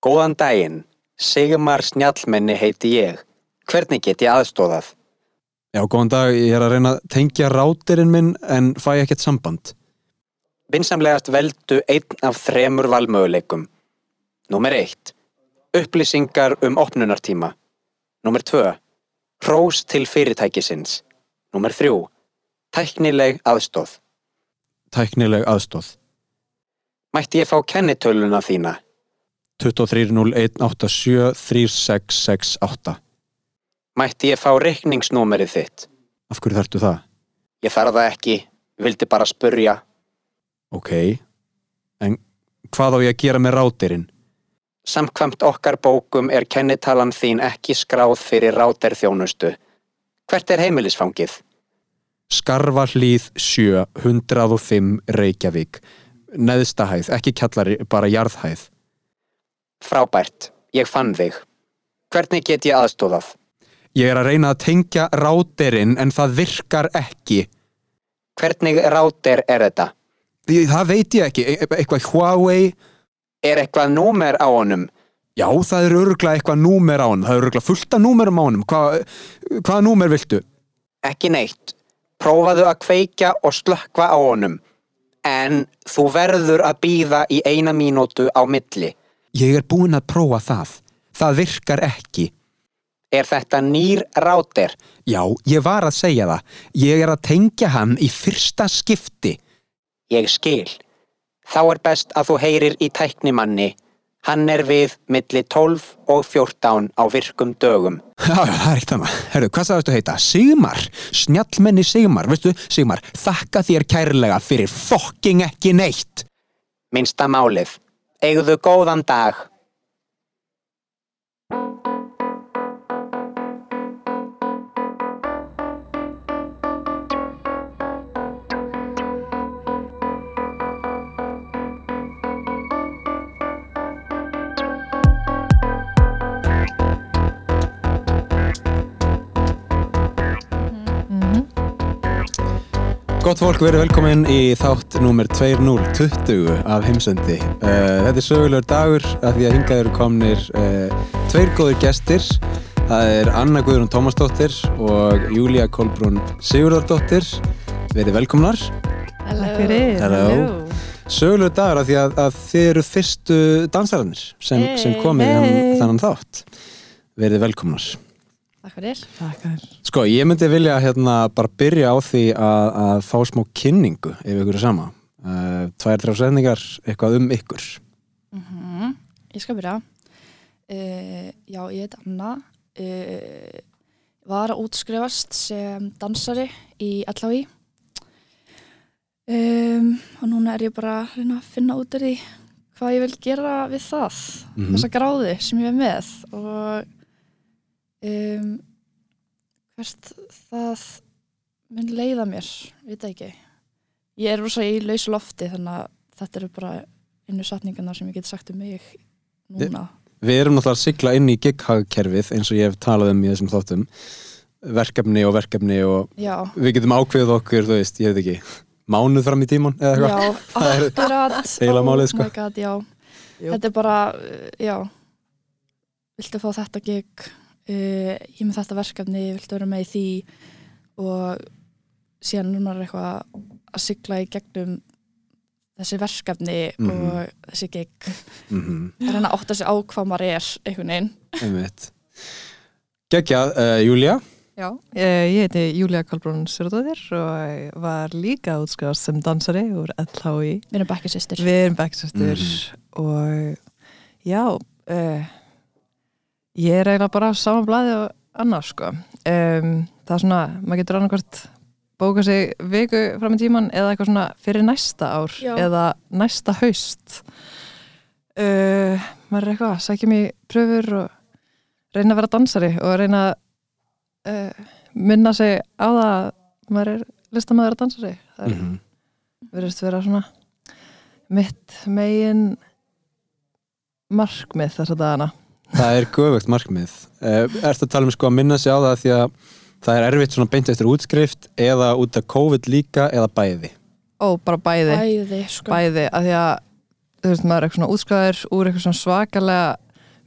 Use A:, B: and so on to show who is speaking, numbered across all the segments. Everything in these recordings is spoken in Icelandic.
A: Góðan daginn, Sigmar Snjallmenni heiti ég. Hvernig get ég aðstóðað?
B: Já, góðan dag, ég er að reyna að tengja rátirinn minn en fæ ekkert samband.
A: Vinsamlegast veldu einn af þremur valmöguleikum. Númer 1. Upplýsingar um opnunartíma. Númer 2. Hrós til fyrirtækisins. Númer 3. Tæknileg aðstóð.
B: Tæknileg aðstóð.
A: Mætti ég fá kennitöluna þína?
B: 2301873668.
A: Mætti ég fá reikningsnúmerið þitt?
B: Af hverju þarftu það?
A: Ég þarf það ekki, vildi bara spurja.
B: Ok, en hvað á ég að gera með rátirinn?
A: Samkvæmt okkar bókum er kennitalan þín ekki skráð fyrir ráterþjónustu. Hvert er heimilisfangið?
B: Skarfarlíð 7, 105 Reykjavík. Neðstahæð, ekki kjallari, bara jarðhæð.
A: Frábært, ég fann þig. Hvernig get ég aðstóðað?
B: Ég er að reyna að tengja rátirinn en það virkar ekki.
A: Hvernig ráter er þetta?
B: Það veit ég ekki, e eitthvað Huawei.
A: Er eitthvað númer á honum?
B: Já, það er öruglega eitthvað númer á honum. Það er öruglega fullt af númerum á honum. Hva, hvaða númer viltu?
A: Ekki neitt. Prófaðu að kveikja og slökkva á honum. En þú verður að býða í eina mínútu á milli.
B: Ég er búinn að prófa það. Það virkar ekki.
A: Er þetta nýr ráter?
B: Já, ég var að segja það. Ég er að tengja hann í fyrsta skipti.
A: Ég skil. Þá er best að þú heyrir í tæknimanni. Hann er við milli 12 og 14 á virkum dögum.
B: Já, það er eitt annað. Herru, hvað sagðist þú heita? Sigmar? Snjallmenni Sigmar, veistu? Sigmar, þakka þér kærlega fyrir fokking ekki neitt.
A: Minnsta málið. Eigðu góðan dag.
B: Gott fólk, verið velkomin í þátt númer 2020 af heimsendi. Uh, þetta er sögulegur dagur af því að hingað eru komnir uh, tveir góðir gestir. Það er Anna Guðrún Tómasdóttir og Júlia Kolbrún Sigurðardóttir. Verið velkomnar.
C: Takk fyrir.
B: Hello. Sögulegur dagur af því að, að þið eru fyrstu dansararnir sem, sem komið í
C: Hey.
B: þann- þannan þátt. Verið velkomnar.
C: Takk fyrir.
D: Takk fyrir.
B: Sko, ég myndi vilja hérna bara byrja á því að, að fá smá kynningu ef ykkur er sama. Uh, tvær, þrjá setningar, eitthvað um ykkur.
C: Mm Ég skal byrja. Uh, já, ég heit Anna. Uh, var að útskrifast sem dansari í LHI. Um, og núna er ég bara að reyna að finna út af því hvað ég vil gera við það.
B: Mhm.
C: Þessa gráði sem ég er með. Og um, hvert það mun leiða mér, veit ekki. Ég er rosa í lausu lofti þannig að þetta eru bara einu satningarna sem ég get sagt um mig núna.
B: Við erum náttúrulega að sigla inn í gig-hagkerfið eins og ég hef talað um í þessum þáttum. Verkefni og verkefni og
C: Já,
B: við getum ákveðið okkur, þú veist, ég veit ekki, mánuð fram í tíman eða eitthvað.
C: já,
B: Það er
C: akkurat.
B: eiginlega málið, sko.
C: Oh my god, já.
D: Jú.
C: Þetta er bara, já, viltu fá þetta gig, uh, ég með þetta verkefni, viltu vera með í því og síðan núna er eitthvað að sigla í gegnum þessi verkefni
B: Mhm.
C: og þessi gig.
B: Mm
C: Það er hann að átta sig á hvað maður er einhvern veginn.
B: Gekkjað, uh, Júlia.
D: Já, ég, ég heiti Júlia Kolbrún Sörðóðir og var líka útskrifast sem dansari úr LHI.
C: Við erum bekkisistir.
D: Við erum bekkisestur
B: Mhm.
D: og já, uh, ég er eiginlega bara á sama blaði og annars sko. Um, það er svona, maður getur annarkvort bóka sig viku fram í tíman eða eitthvað svona fyrir næsta ár
C: Já.
D: eða næsta haust. Uh, maður er eitthvað, sækja mér pröfur og reyna að vera dansari og reyna að uh, minna sig á það að maður er listamæður að dansari. Það er
B: Mm
D: verðist vera svona mitt megin markmið þessa dagana
B: Það er göfugt markmið. Uh, Ertu að tala um sko að minna sig á það því að það er erfitt svona beint eftir útskrift eða út af COVID líka eða bæði.
D: Ó, bara bæði,
C: Bæði, sko.
D: bæði að því að þú veist, maður er eitthvað svona útskræður úr eitthvað svona svakalega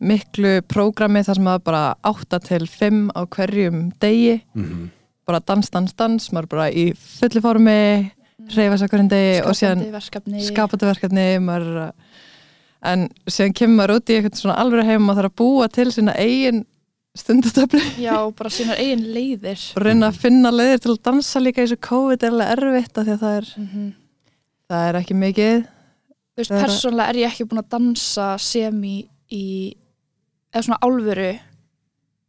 D: miklu prógrami þar sem það er bara 8 til 5 á hverjum degi
B: Mhm.
D: bara dans, dans, dans, maður bara í fulli formi, reyfa sér hverjum degi og síðan
C: skapandi verkefni
D: skapandi verkefni maður, er að- en síðan kemur maður út í eitthvað svona alveg heim og þarf að búa til sína eigin stundatöfli
C: já, bara sínar eigin leiðir.
D: Og reyna að finna leiðir til að dansa líka í þessu COVID er alveg erfitt af því að það er,
C: mm
D: það er ekki mikið.
C: Þú veist,
D: er-
C: persónlega er ég ekki búin að dansa sem í, í eða svona álfuru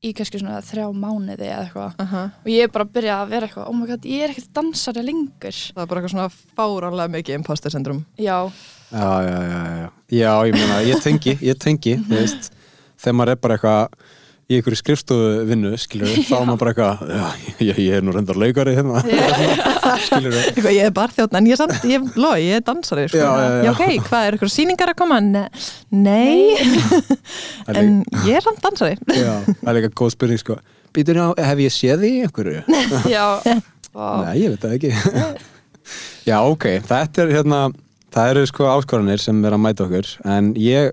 C: í kannski svona þrjá mánuði eða eitthvað.
D: Uh -huh.
C: og ég er bara að byrja að vera eitthvað oh my god, ég er ekkert dansari lengur.
D: Það er bara eitthvað svona fáránlega mikið imposter syndrom
C: já,
B: Já, já, já, já, já, ég meina, ég tengi, ég tengi, þú veist, þegar maður er bara eitthvað í einhverju skrifstofu vinnu, skilur við, þá er maður bara eitthvað, já, ég, ég er nú reyndar leikari hérna, skilur við.
D: Eitthvað, ég er bara þjótt, en ég er samt, ég, lo, ég er dansari sko.
B: Já, já, já.
D: ok, hvað er eitthvað sýningar að koma? Ne nei,
B: er
D: en ég er samt dansari
B: Já, það er líka góð spurning sko Býtur já, hef ég séð því einhverju?
C: já.
B: Nei, ég veit það ekki Já, ok, þetta er hérna það eru sko áskoranir sem er að mæta okkur en ég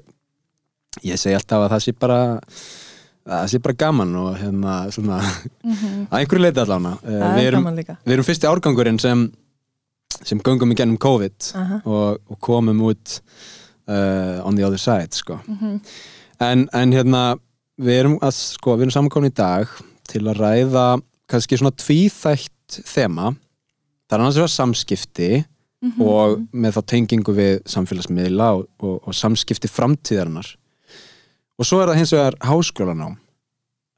B: ég segi alltaf að það sé bara það sé bara gaman og hérna svona,
C: Mhm.
B: að einhverju leiti allána
D: það
B: við,
D: er
B: erum, við erum fyrsti árgangurinn sem sem göngum í gennum COVID
D: Aha.
B: og, og komum út uh, on the other side sko
C: Mhm.
B: en, en hérna við erum, að, sko, við erum samankomin í dag til að ræða kannski svona tvíþætt þema það er annars vegar samskipti
C: Mhm.
B: og með þá tengingu við samfélagsmiðla og, og, og samskipti framtíðarinnar og svo er það hins vegar háskólanám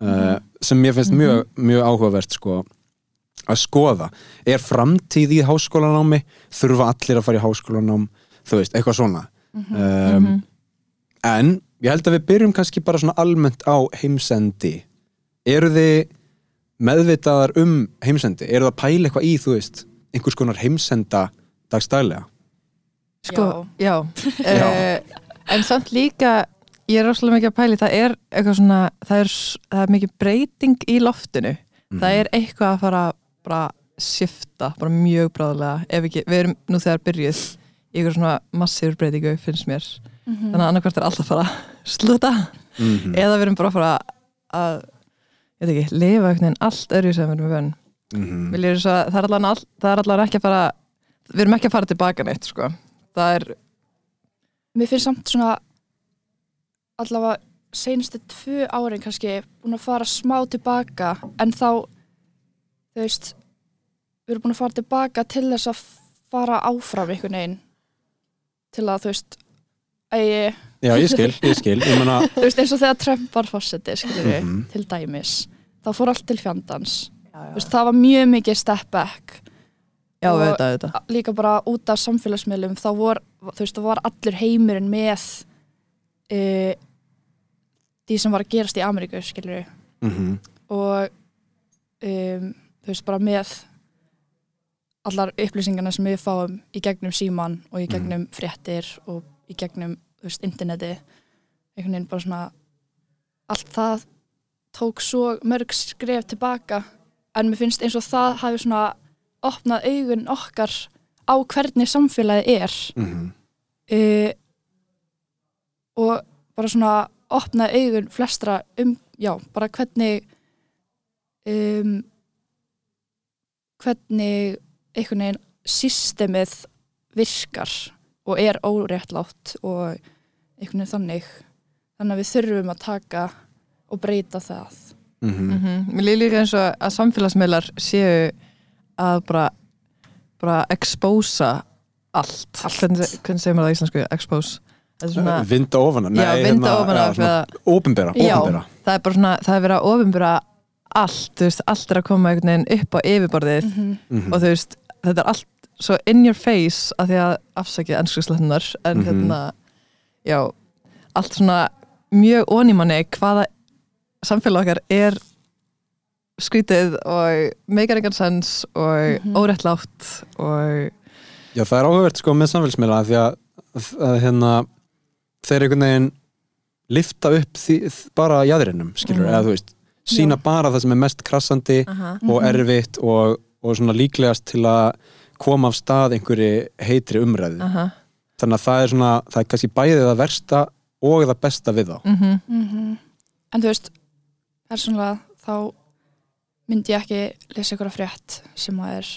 B: uh, sem mér finnst mjög, mjög áhugavert sko að skoða, er framtíð í háskólanámi, þurfa allir að fara í háskólanám, þú veist, eitthvað svona. Um, en ég held að við byrjum kannski bara svona almennt á heimsendi. Eru þið meðvitaðar um heimsendi, eru það að pæla eitthvað í, þú veist, einhvers konar heimsenda dagstælega?
D: Sko, já, Uh, en samt líka ég er rosalega mikið að pæli, það er eitthvað svona, það er, það er mikið breyting í loftinu,
B: Mhm.
D: það er eitthvað að fara bara shifta bara mjög bráðlega, ef ekki við erum nú þegar byrjuð í eitthvað svona massífur breytingu, finnst mér
C: Mhm.
D: þannig að annarkvært er alltaf að fara að sluta
B: mm
D: eða við erum bara að fara að ég veit ekki, lifa einhvern veginn allt öðru sem við erum við vönn
B: -hmm.
D: Við lýðum svo að það er allan, all, það er allan ekki að fara við erum ekki að fara tilbaka neitt sko. það er,
C: mér finnst samt svona allavega seinustu tvö árin kannski búin að fara smá tilbaka en þá þú veist við erum búin að fara tilbaka til þess að fara áfram einhvern veginn til að þú veist að
B: Já, ég skil, ég skil ég meina,
C: þú veist eins og þegar Trump var fórseti skilur við,
B: Mhm.
C: til dæmis þá fór allt til fjandans. Þú veist, það var mjög mikið step back.
D: Já,
C: Og-
D: við veitum þetta
C: líka bara út af samfélagsmiðlum þá vor, þú veist, var allur heimurinn með uh, því sem var að gerast í Ameríku skilur
B: mm
C: og um, þú veist bara með allar upplýsingarna sem við fáum í gegnum síman og í gegnum fréttir og í gegnum þú veist, interneti einhvern veginn bara svona allt það tók svo mörg skref tilbaka en mér finnst eins og það hafi svona opnað augun okkar á hvernig samfélagið er.
B: -hmm.
C: uh, og bara svona opnaði augun flestra um, já, bara hvernig um, hvernig einhvern veginn systemið virkar og er óréttlátt og einhvern veginn þannig. Þannig að við þurfum að taka og breyta það.
B: Mm
D: mm -hmm. Mér líður líka eins og að samfélagsmiðlar séu að bara bara expósa allt,
C: Allt.
D: Hvernig, hvernig segir maður það í íslensku? Expose svona,
B: Vinda ofan af-
D: já,
B: nei,
D: vinda
B: hérna,
D: ofan
B: já,
D: af
B: svona Ópenbera,
D: Já.
B: ópenbera
D: það er bara svona, það er verið að ofinbura allt, þú veist, allt er að koma einhvern veginn upp á yfirborðið
C: -hmm.
B: Mhm.
D: og þú veist, þetta er allt svo in your face að því að afsækja ennskuðslættunar en
B: Mhm.
D: hérna já, allt svona mjög onímanni hvaða samfélag okkar er skrítið og meikar engan sens og
C: Mhm.
D: óréttlátt og
B: Já, það er áhugavert sko með samfélagsmiðla því að, að hérna þeir einhvern veginn lifta upp því, bara jæðrinum, skilur,
D: Mhm.
B: eða þú veist sína
C: Já.
B: bara það sem er mest krassandi
D: Aha.
B: og erfitt og, og svona líklegast til að koma af stað einhverju heitri umræðu
D: Aha.
B: þannig að það er svona, það er kannski bæðið að versta og það besta við þá
D: mm
C: Mhm. En þú veist, persónulega þá myndi ég ekki lesa ykkur að frétt sem að er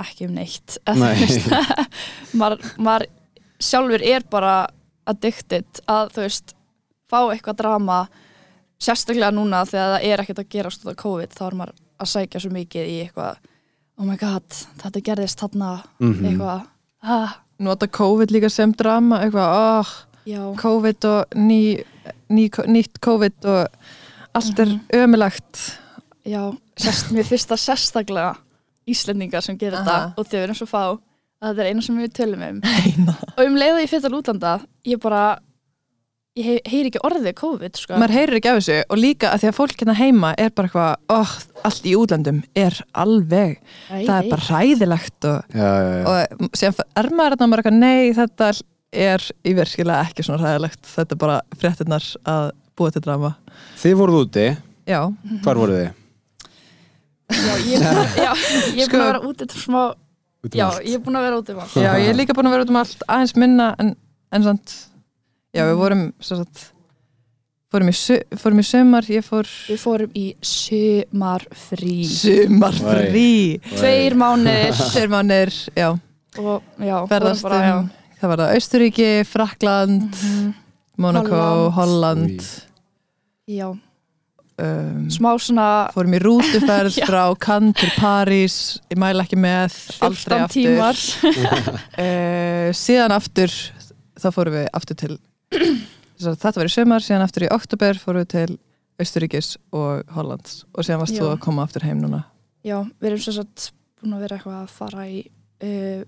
C: ekki um neitt
B: Nei.
C: maður sjálfur er bara addicted að þú veist fá eitthvað drama sérstaklega núna þegar það er ekkert að gerast út af COVID þá er maður að sækja svo mikið í eitthvað oh my god, þetta gerðist þarna
B: Mhm.
C: eitthvað ah,
D: Nota COVID líka sem drama eitthvað, oh, COVID og ný, ný, nýtt COVID og allt er
C: Mhm.
D: ömulegt
C: já sérst, mér finnst það sérstaklega Íslendingar sem gerir þetta og þau erum svo fá að þetta er eina sem við tölum um
D: Eina.
C: og um leið að ég fyrir til útlanda ég bara ég heyr, heyr ekki orðið COVID sko.
D: maður heyrir ekki af þessu og líka að því að fólk hérna heima er bara eitthvað, oh, allt í útlöndum er alveg,
C: Æ,
D: það er bara hræðilegt og,
B: já, já, já.
D: og síðan er maður hérna bara eitthvað, nei þetta er í virkilega ekki svona hræðilegt þetta er bara fréttinnar að búa til drama
B: Þið voruð úti,
D: já,
B: hvar voruð þið?
C: já, ég er búin að- já, ég búin að vera úti til smá
B: Út um
C: já,
B: allt.
C: ég er búin að vera úti um allt.
D: já, ég er líka búin að vera út um allt aðeins minna en, en sant já, við vorum svo sagt fórum í, fórum í sumar, ég fór
C: við fórum í sumarfrí
D: sumarfrí
C: tveir mánuðir
D: tveir mánir, já,
C: og já,
D: ferðast
C: bara, já.
D: um það var það Austuríki, Frakland
C: Mhm.
D: Monaco,
C: Holland.
D: Holland
C: já,
D: um,
C: smá svona
D: fórum í rútuferð frá Cannes til París ég mæla ekki með, aldrei
C: 14
D: aftur. uh, síðan aftur þá fórum við aftur til þetta var í sömar, síðan aftur í oktober fórum við til Austuríkis og Hollands. Og síðan varst
C: Já.
D: þú að koma aftur heim núna.
C: Já, við erum svo satt búin að vera eitthvað að fara í uh,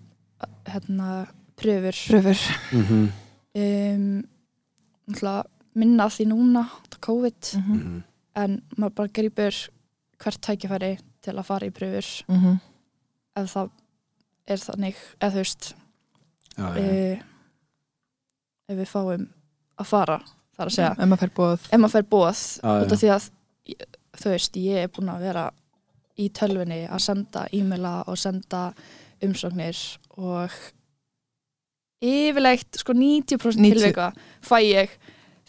C: hérna pröfur.
D: Pröfur.
B: Mhm,
C: um, náttúrulega minna af því núna COVID.
B: Mhm.
C: En maður bara grýpur hvert tækifæri til að fara í pröfur
D: mm -hmm.
C: ef það er þannig eða þú veist
B: Já, já.
C: uh, ef við fáum að fara þar að segja
D: ef maður fær bóð
C: ef maður fær bóð
B: Já,
C: út af því að þú veist, ég er búin að vera í tölvunni að senda e-maila og senda umsóknir og yfirleitt sko 90%
D: 90.
C: tilvika fæ ég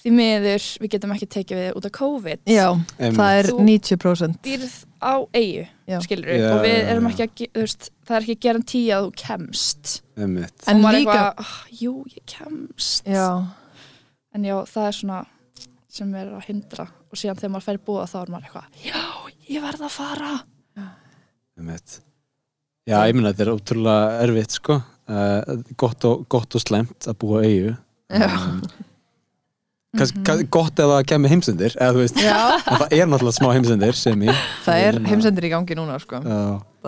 C: því miður við getum ekki tekið við út af COVID.
D: Já,
B: Einmitt.
D: það er
C: Þú-
D: 90%
C: dýrð á eigu skilur
B: Já,
C: og við erum
B: já.
C: ekki að, þú veist, það er ekki gerantí að þú kemst.
B: Einmitt.
D: En líka-
C: eitthvað, "Ah, jú, ég kemst.
D: Já,
C: en já, það er svona sem er að hindra. Og síðan þegar maður fær búa þá er maður eitthvað já, ég verð að fara.
B: Einmitt. Já, ég minna þetta er ótrúlega erfitt sko. Uh, gott, og, gott og slæmt að búa eigu
D: Já.
B: um, kannski gott ef það kemur heimsendir eða þú veist, en það er náttúrulega smá heimsendir sem í
D: það er heimsendir í gangi núna sko.
B: Já,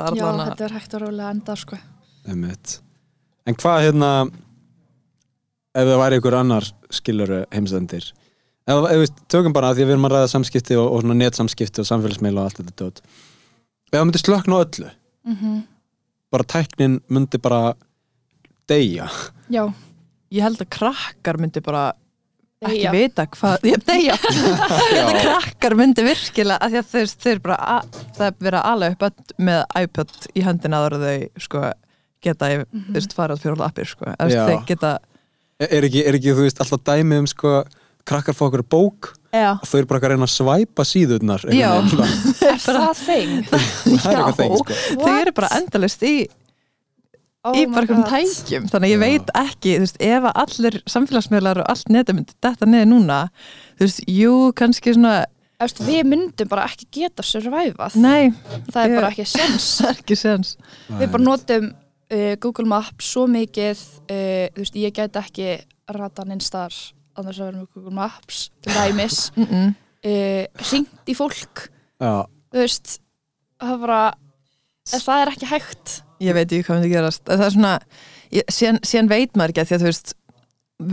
D: er
C: já,
D: allan
C: þetta er hægt að rólega enda sko.
B: En hvað hérna ef það væri ykkur annar skiluru heimsendir? Ef, ef við tökum bara að því að við erum að ræða samskipti og, og netsamskipti og samfélagsmeila og allt þetta dót. Ef það myndi slökna öllu
C: mm
B: bara tæknin myndi bara deyja.
C: Já,
D: ég held að krakkar myndi bara ekki vita hvað ég deyja þetta krakkar myndi virkilega að því að þeir, þeir bara að, það er verið að ala upp með iPod í hendina áður en þau sko geta mm þú veist farað fyrir appir sko. Geta
B: er er ekki, er ekki þú veist alltaf dæmi um sko krakkar fá okkur bók
D: já,
B: og þau eru bara að reyna að svæpa svona.
C: er það þeng?
B: það er eitthvað þeng sko.
D: Þau eru bara endalist í,
C: Oh
D: í bara einhverjum
C: God.
D: tækjum. Þannig að ég
B: Já.
D: veit ekki, þú veist, ef að allir samfélagsmiðlar og allt netum myndi þetta niður núna þú veist, jú, kannski svona
C: veist, við myndum bara ekki geta survivað.
D: Nei,
C: það er
D: ég-
C: bara ekki sens
D: það er ekki sens
C: við bara notum uh, Google Maps svo mikið uh, þú veist, ég get ekki rata neins þar annars að vera með Google Maps til dæmis.
D: Mm -mm.
C: uh, ringt í fólk.
B: Já,
C: þú veist, það er bara það er ekki hægt
D: ég veit ekki hvað myndi gerast. Það er svona, ég, síðan, veit maður ekki að því að þú veist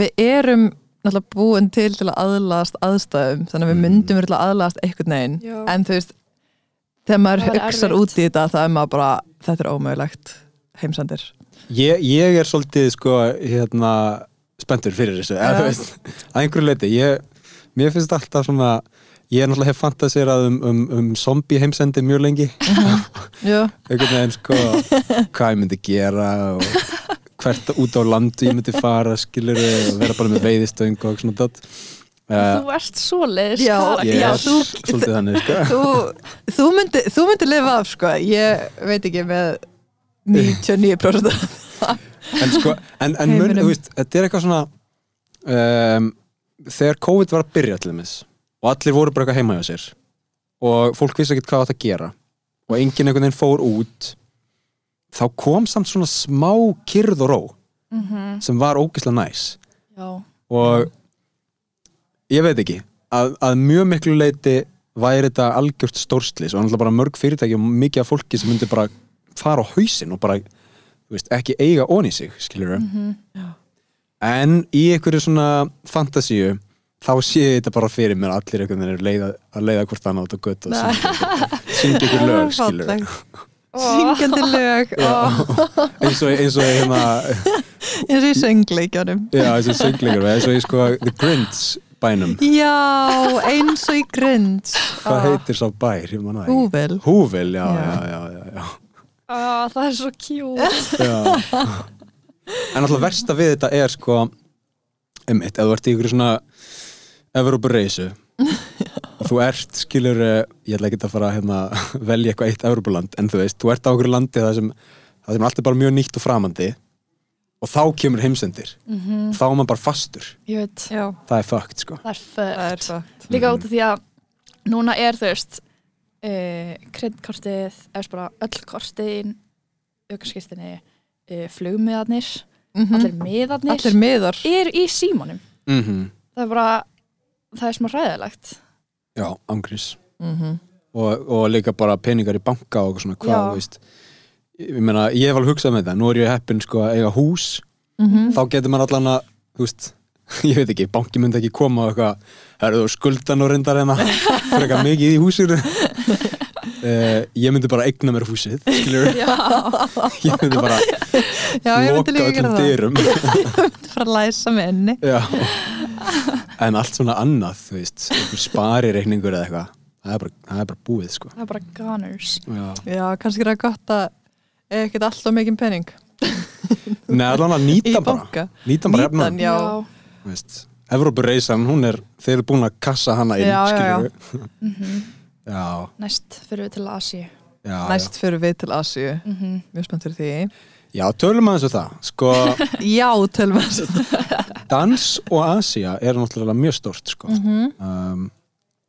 D: við erum náttúrulega búin til til að aðlast aðstæðum þannig að við
B: Mm.
D: myndum til að aðlast einhvern veginn. En þú veist, þegar maður hugsar út í þetta það er maður bara, þetta er ómögulegt. Heimsendir.
B: Ég, ég er svolítið sko hérna spenntur fyrir þessu, eða
D: Já.
B: þú veist að einhverju leiti, ég, mér finnst alltaf svona ég er náttúrulega hef fantasirað um, um, um zombie heimsendi mjög lengi.
D: Já,
B: einhvern veginn sko hvað ég myndi gera og hvert út á landi ég myndi fara, skilur og vera bara með veiðistöng og svona uh,
C: Þú ert svoleiðis
D: Já,
C: karakter.
B: ég
D: já,
B: er
D: þú-
B: svolítið þannig, sko.
D: Þú, þú myndi þú myndi lifa af sko. Ég veit ekki með 99%
B: en sko, en, en mun, þú veist, þetta er eitthvað svona um, þegar COVID var að byrja til þess og allir voru bara eitthvað heima hjá sér. Og fólk vissi ekkert hvað átt að gera. Og enginn einhvern veginn fór út. Þá kom samt svona smá kyrð og ró
C: Mhm,
B: sem var ógislega næs.
C: Já,
B: og ég veit ekki að, að mjög miklu leiti væri þetta algjört stórslis og náttúrulega bara mörg fyrirtæki og mikið af fólki sem myndi bara fara á hausinn og bara veist, ekki eiga onni sig skilur
C: mhm,
B: en í einhverju svona fantasíu þá sé ég þetta bara fyrir mér allir einhvern veginn eru leiða, að leiða hvort annað út á gött og syngja ykkur lög skilur
D: syngjandi lög og
B: eins og, eins og hérna
D: eins og í söngleikjanum
B: já, eins og söngleikur eins og í sko The Grinch bænum.
D: Já, eins og í grund
B: hvað heitir sá bær?
D: Húvel.
B: Húvel, já,
D: Já.
B: já, já, já, já.
C: Á, það er svo cute.
B: Já. En alltaf versta við þetta er sko einmitt, ef þú ert í ykkur svona Evropareysu og þú ert, skilur ég ætla ekki að fara að hérna, velja eitthvað eitt Evropaland, en þú veist, þú ert á okkur landi það sem, það sem allt er bara mjög nýtt og framandi og þá kemur heimsendir.
C: Mhm,
B: þá er maður bara fastur, það er fucked sko.
C: Það er
D: það er fakt
C: Líka út af því að núna er þú veist uh, kreddkortið, eða bara öll kortin aukarskirtinni uh, flugmiðarnir, allir miðarnir
D: allir miðar.
C: eru í símónum
B: mm
C: það er bara, það er smá ræðilegt
B: Já, ángriðs
D: Mhm.
B: og, og líka bara peningar í banka og svona hvað, þú veist. Ég meina, ég hef alveg hugsað með það, nú er ég heppin sko að eiga hús,
D: Mhm.
B: þá getur maður allan að, þú veist ég veit ekki, banki myndi ekki koma og eitthvað herðu þú skuldan og reyndar hérna. Fyrir eitthvað mikið í húsinu uh, ég myndi bara eigna mér húsið skilur, ég myndi bara
D: já, ég myndi
B: loka öllum dyrum.
D: Fara að læsa með enni
B: Já. en allt svona annað þú veist, einhver sparireikningur eða eitthvað það bara, það er bara búið sko.
C: Það er bara goners.
B: Já.
D: já, kannski er það gott að ekkert alltaf mikið penning
B: Nei, allan að nýta bara. nýta bara efna Evrópurreisan, hún er þeir eru búin að kassa hana inn
D: Já, já, já.
B: Já,
C: næst fyrir við til
B: já,
D: næst fyrir við til Asíu
C: mm -hmm.
D: mjög spennt fyrir því
B: já. tölum aðeins um það sko,
D: já, tölum við þessu
B: dans og Asia er náttúrulega mjög stórt sko.
D: Mhm.
B: um,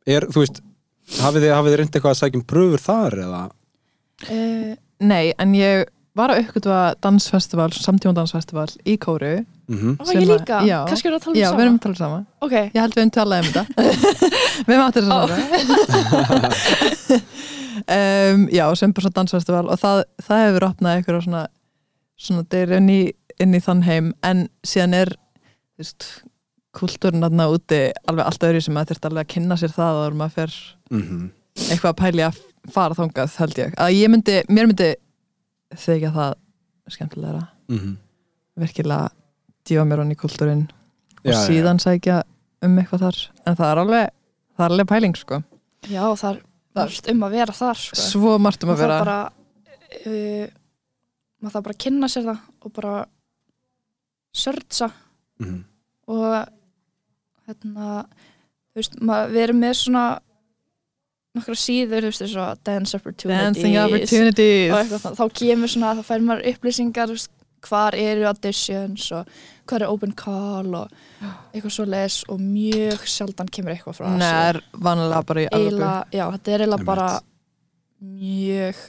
B: er, þú veist hafið þið, hafið þið reyndi eitthvað að sækja um pröfur þar eða
C: uh,
D: nei, en ég var að uppgötva dansfestival, samtíma dansfestival í Kóru
B: mm
C: og
D: Sem
C: ég
D: að-
C: líka,
D: já.
C: kannski erum við að tala um
D: já,
C: sama.
D: við erum að tala saman
C: ok,
D: ég held við erum talað um þetta. Við erum áttir þess að um, já, sem bara svo dansfestival og það, það hefur opnað eitthvað svona, svona þeir inn í, inn í þann heim. En síðan er kultúrin aðna úti alveg allt öðru sem maður þurft alveg að kynna sér það og maður fer
B: -hmm.
D: eitthvað að pæli að fara þangað held ég, að ég myndi, mér myndi þykja það skemmtilegra
B: Mm
D: virkilega djóða mér hann í kultúrin og
B: Já, já,
D: síðan sækja um eitthvað þar en það er alveg, það er alveg pæling sko.
C: já það er margt um að vera þar sko.
D: svo margt um að vera
C: bara uh, maður þarf bara að kynna sér það og bara sörtsa
B: -hmm.
C: og hérna þú veist, maður, við erum með svona nokkra síður, þú veist, svo dance opportunities
D: dancing
C: og
D: opportunities
C: eitthvað, þá kemur svona, þá fær maður upplýsingar þú veist, hvar eru auditions og hvar er open call og eitthvað svo les og mjög sjaldan kemur eitthvað frá
D: Nei,
C: Asíu.
D: er vanlega bara í alveg
C: já, þetta er eiginlega bara mjög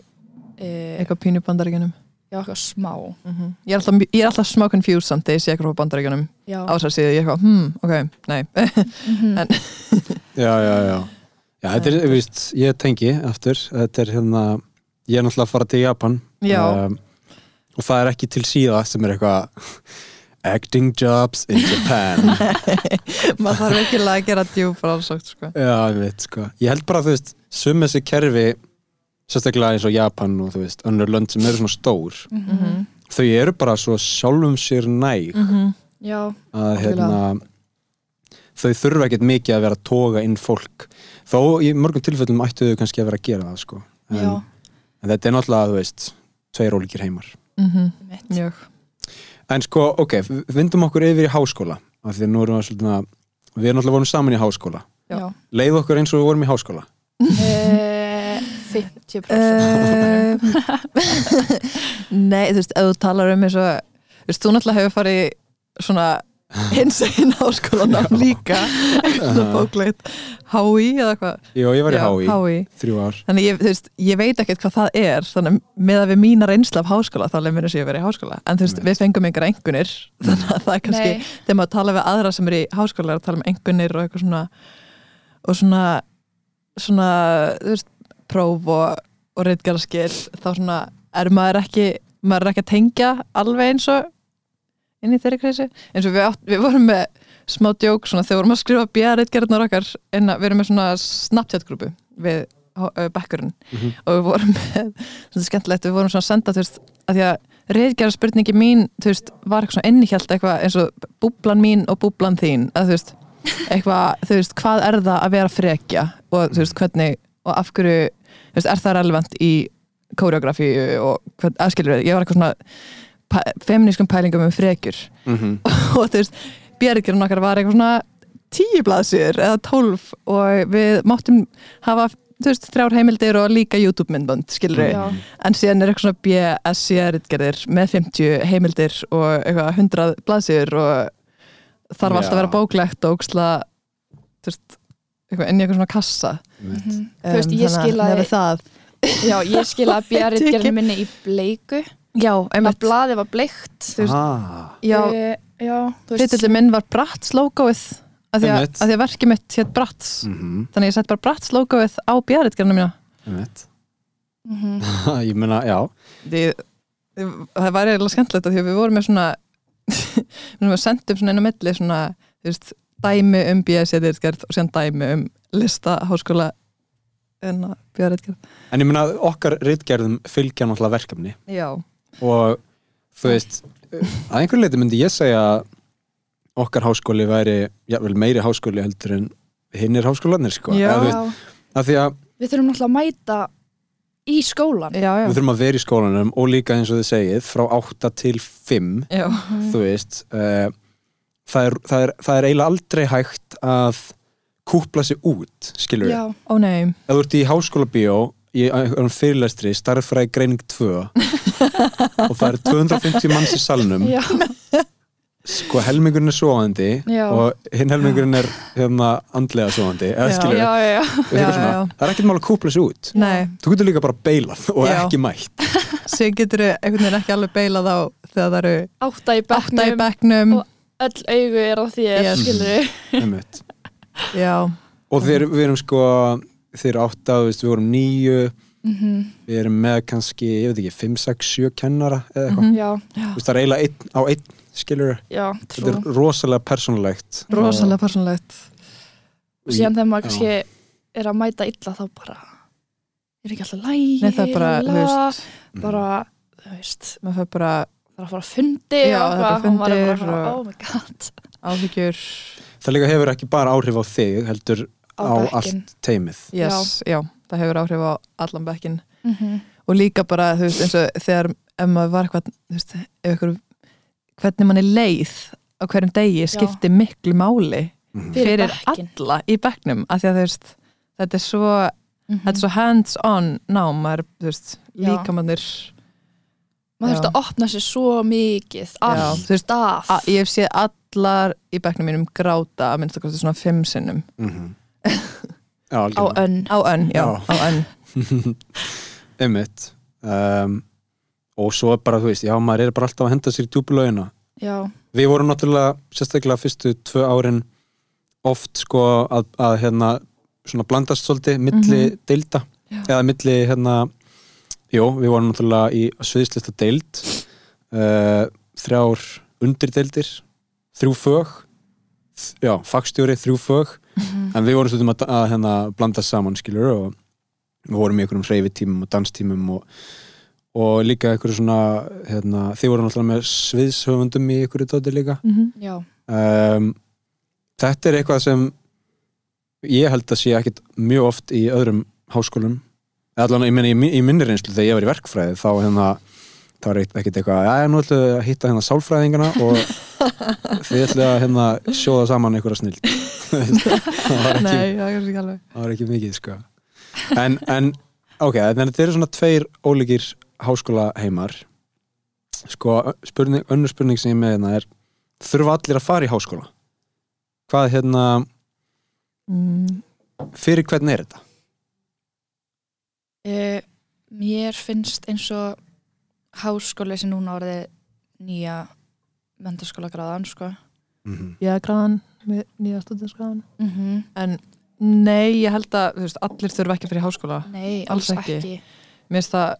C: e,
D: eitthvað pínu bandaríkjunum.
C: Já, eitthvað smá.
D: Mm ég, er alltaf, ég er alltaf smá confused samt þegar ég sé eitthvað frá bandaríkjunum. Á þess að síðu ég er eitthvað, hmm, ok, nei.
C: Mhm.
D: en-
B: Já, já, já. Já, þetta er, víst, ég tengi aftur, þetta er hérna, ég er náttúrulega að fara til Japan. Um, og það er ekki til síða sem er eitthvað acting jobs in Japan.
D: Maður þarf ekki að gera djúfra alsagt sko.
B: Já, ég veit, sko. Ég held bara, þú veist, sum þessi kerfi sérstaklega eins og Japan og þú veist, önnur lönd sem eru svona stór
C: Mhm.
B: þau eru bara svo sjálfum sér næg
D: -hmm.
C: já,
B: að hérna þau þurfa ekkert mikið að vera að toga inn fólk þó í mörgum tilfellum ættu þau kannski að vera að gera það sko. En, en þetta er náttúrulega, þú veist tveir ólíkir heimar.
C: Mitt.
D: mjög.
B: En sko, ok, vindum okkur yfir í háskóla af því að nú erum við svolítið að við erum alltaf vorum saman í háskóla.
D: Já.
B: Leið okkur eins og við vorum í háskóla?
C: Eh, 50%
D: Um, Nei, þú veist, ef þú talar um eins og þú veist, þú náttúrulega hefur farið svona hins einn háskólanám líka. Eitthvað bókleit. HÍ eða hvað
B: Jó, ég var í HÍ. þrjú ár.
D: Þannig ég, veist, ég veit ekkert hvað það er þannig með að við mína reynsla af háskóla þá leið mér að að vera í háskóla. En þú veist, við fengum einhver engunir þannig að það er kannski,
C: Nei,
D: þegar maður tala við aðra sem er í háskóla er að tala um engunir og eitthvað svona og svona svona, þú veist, próf og, og reytgaraskil þá svona er maður ekki maður er ekki að tengja alveg eins og inn í þeirri kreisi eins og við, átt, við vorum með smá djók svona þegar við vorum að skrifa björðreitgerðnar okkar en við erum með svona Snapchat-grúpu við uh, bekkurinn
B: Mhm.
D: og við vorum með, svona skemmtilegt við vorum svona að senda, þú veist, að því að reytgerðar spurningi mín, þú veist, var eitthvað svona innihjalt eitthvað eins og búblan mín og búblan þín, að þú veist eitthvað, þú veist, hvað er það að vera frekja og þú veist, hvernig og af hverju, þú veist, er það relevant í koreografi og aðskilur ég var eitthvað svona feminískum pælingum um frekjur.
B: Mm
D: og þú veist, björgjörn okkar var eitthvað svona tíu blaðsýr eða tólf og við máttum hafa, þú veist, þrjár heimildir og líka YouTube myndbönd, skilur við
C: já,
D: en síðan er eitthvað svona BSC-ritgerðir með 50 heimildir og eitthvað 100 blaðsýr og þarf alltaf að vera bóklegt og óksla þú veist, eitthvað inn í eitthvað svona kassa.
C: Mhm. Þú veist,
D: Um,
C: ég skilaði Já, ég skilaði björðgerðin minni í bleiku
D: já,
C: að
D: einmitt.
C: blaði var bleikt
B: ah,
D: já, Ritillin minn var Bratz logoið af því að,
B: Einmitt.
D: að, því að verkið mitt hétt Bratz
B: mm
D: þannig að ég sett bara Bratz logoið á björritgerðina mína
C: Mhm.
B: ég meina, já.
D: Því, því, það var eiginlega skemmtilegt af því að við vorum með svona við sendum svona inn á milli svona, þú veist, dæmi um BSC-ritgerð og síðan dæmi um lista háskóla en að björritgerð
B: en ég meina, okkar ritgerðum fylgja náttúrulega verkefni.
D: Já,
B: og þú veist að einhver leiti myndi ég segja að okkar háskóli væri jafnvel meiri háskóli heldur en hinnir háskólanir sko.
D: Já.
B: Eða, þú veist,
C: Já,
B: af því að
C: við þurfum náttúrulega að mæta í skólan
D: já, já,
B: við þurfum að vera í skólanum og líka eins og þið segið frá 8 til 5
D: já.
B: þú veist uh, það, er, það, er, það er eiginlega aldrei hægt að kúpla sig út skilur við,
C: Já,
D: ó nei.
B: Ef þú ert í háskóla bíó í einhverjum fyrirlestri, starffræði greining 2 og það er 250 manns í salnum
C: já,
B: sko helmingurinn er sofandi
C: Já.
B: og hinn helmingurinn er hérna andlega sofandi eða
D: Já.
B: skilur
C: já, já, já.
D: Já, já.
B: það er ekkert mál að kúpla sig út
D: nei,
B: þú getur líka bara beilað og
D: Já.
B: ekki mætt
D: sér getur einhvern veginn ekki alveg beilað á þegar það eru
C: Átta í
D: átta í
C: bekknum
D: bekknum
C: og- Öll augu er á þér,
D: Yes.
C: skilur við
B: einmitt.
D: já,
B: og þeir, við erum sko þeir átta, veist, við vorum níu. Við erum með kannski, ég veit ekki 5, 6, 7 kennara eða eitthvað.
C: Já,
B: þú veist, það er eiginlega einn á einn skilur,
C: já,
B: þetta er rosalega persónulegt.
D: Rosalega persónulegt.
C: Og síðan þegar maður kannski er að mæta illa þá bara er ekki alltaf lægi
D: Nei, það er bara, þú veist,
C: bara, þú veist
D: maður fyrir bara
C: það er að fara að fundi
D: Já,
C: og
D: bara
C: og maður er bara
D: fundir
C: svona,
D: og-
C: oh my god.
D: áhyggjur.
B: Það líka hefur ekki bara áhrif á þig heldur
C: Á
B: á, allt teimið
D: yes, já. það hefur áhrif á allan bekkin
C: Mhm.
D: og líka bara, þú veist, eins og þegar ef maður var eitthvað, þú veist, ef ykkur hvernig mann er leið á hverjum degi skipti miklu máli
B: Mhm.
C: Fyrir
D: fyrir
C: bekkinn.
D: alla í bekknum, af því að þú veist þetta er svo, þetta er svo hands on nám, maður, er, þú veist
C: Já.
D: líkamannir
C: maður
D: Já.
C: þurfti að opna sér svo mikið
D: Já,
C: alltaf
D: að, ég hef séð allar í bekknum mínum gráta að minnst að kosti svona fimm sinnum
B: Mhm. Já,
C: á önn
D: á önn, já,
B: Já.
D: á önn
B: Einmitt. Um, og svo er bara, þú veist, já, maður er bara alltaf að henda sér í djúbulauðina við vorum náttúrulega, sérstaklega fyrstu tvö árin oft sko að, að hérna, svona blandast svolítið milli
D: Mhm.
B: deilda.
D: Já.
B: eða milli, hérna jú, við vorum náttúrulega í sviðslista deild uh, þrjár undirdeildir þrjú fög já, fagstjóri, þrjú fög en við vorum stundum að, að hérna, blanda saman skilur og við vorum í einhverjum hreyfitímum og danstímum og, og líka einhverju svona hérna, þið voru náttúrulega með sviðshöfundum í einhverju tóti líka.
D: Mhm.
C: já,
B: um, þetta er eitthvað sem ég held að sé ekkit mjög oft í öðrum háskólum. Eða allan, ég meina í, í minni reynslu þegar ég var í verkfræði þá hérna það var ekkert eitthvað, já, nú ætlum við að hitta hérna sálfræðingana og þið ætlum að hérna sjóða saman einhverja snill það var ekki, mikið sko. en, en ok, þannig að þetta eru svona tveir ólíkir háskóla heimar sko, spurning, önnur spurning sem ég með hérna er þurfa allir að fara í háskóla? Hvað hérna
D: mm,
B: fyrir hvern er þetta?
C: Eh, mér finnst eins og háskóli sem núna orðið nýja mentaskóla gráðan sko.
B: Mm -hmm.
D: Er gráðan nýja stúdinskráðan
C: mm -hmm.
D: En nei, ég held að þú veist, allir þurfa ekki að fyrir háskóla
C: Nei,
D: Alls
C: alls,
D: ekki.
C: ekki.
D: Mér finnst það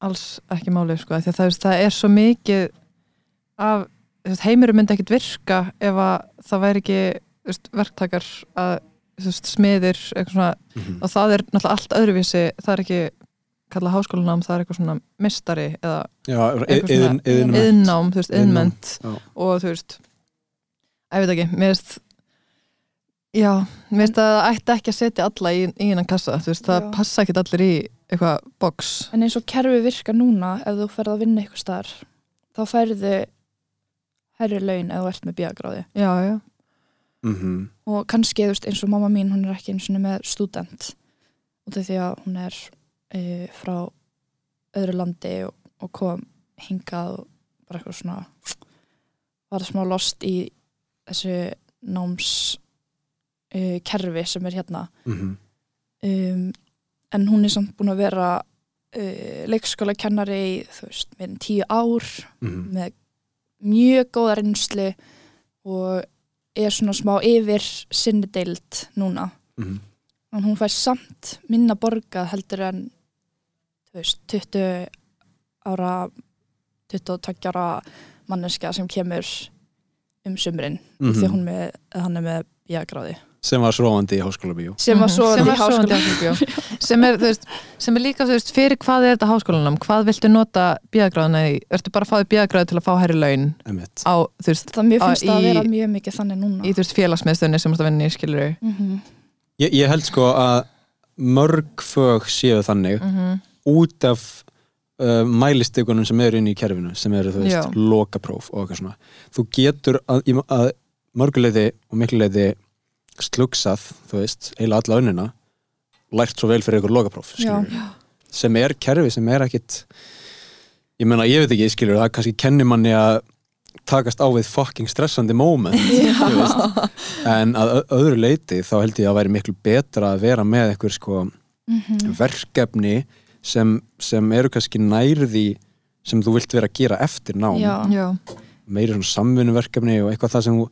D: alls ekki máli sko, því að það, veist, það er svo mikið af heimurum myndi ekkit virka ef að það væri ekki veist, verktakar að smiðir eitthvað svona, og það er náttúrulega allt öðruvísi það er ekki kallað háskólanám það er eitthvað svona mistari eða
B: Já,
D: Eitthvað
B: yðin,
D: svona
B: yðin,
D: yðnám, þú veist,
B: já.
D: og þú veist ég veit ekki, mér veist já, mér veist að það ætti ekki að setja alla í, í einan kassa, þú veist, það
C: Já.
D: passa ekki allir í eitthvað box
C: En eins og kerfi virka núna ef þú ferð að vinna eitthvað starf þá færðu herri laun ef þú ert með bíagráði
D: já, já,
B: Mhm.
C: og kannski þú veist, eins og mamma mín hún er ekki eins og með student af því að hún er e, frá öðru landi og, og kom hingað og bara eitthvað svona var smá lost í þessu náms e, kerfi sem er hérna
B: Mhm.
C: um, en hún er samt búin að vera uh, leikskóla kennari þú veist, með tíu ár
B: Mhm.
C: með mjög góða reynslu og er svona smá yfir sinni deild núna
B: Mhm.
C: En hún fær samt minna borgað heldur en veist, 20 ára 22 ára manneska sem kemur um sumrin mm því að
B: Mhm.
C: hún með, hann er með bíagráði
B: sem var sróandi í háskóla bíó.
C: Sem var
D: Mhm.
C: svo
D: sem,
C: í háskóla
D: háskólabíó. sem, er, veist, sem er líka, veist, fyrir hvað er þetta háskólanám hvað viltu nota bíagráðina í? Ertu bara að fá þig bíagráði til að fá herri laun? Á, veist,
C: það mér
D: Á-
C: finnst að
D: í-
C: vera mjög mikið þannig núna.
D: í félagsmiðstöðinni sem þú ert að vinna í skilur
C: mm -hmm.
B: Ég, ég held sko að mörg fög séu þannig
D: mm -hmm.
B: út af uh, mælistikunum sem eru inn í kerfinu sem eru, þú veist,
D: Já.
B: lokapróf og eitthvað svona þú getur að, að mörguleiði og mikluleiði slugsað, þú veist, eila alla önnina lært svo vel fyrir ykkur lokapróf
C: Já.
B: skilurðu. sem er kerfi sem er ekkit ég meina, ég veit ekki, skilur það kannski kennir manni að takast á við fucking stressandi moment þú veist. en að öðru leiti þá held ég að væri miklu betra að vera með eitthvað sko
C: Mhm.
B: verkefni sem, sem eru kannski nærði sem þú vilt vera að gera eftir nám
C: Já.
D: já,
B: meiri svona samvinnuverkefni og eitthvað það sem þú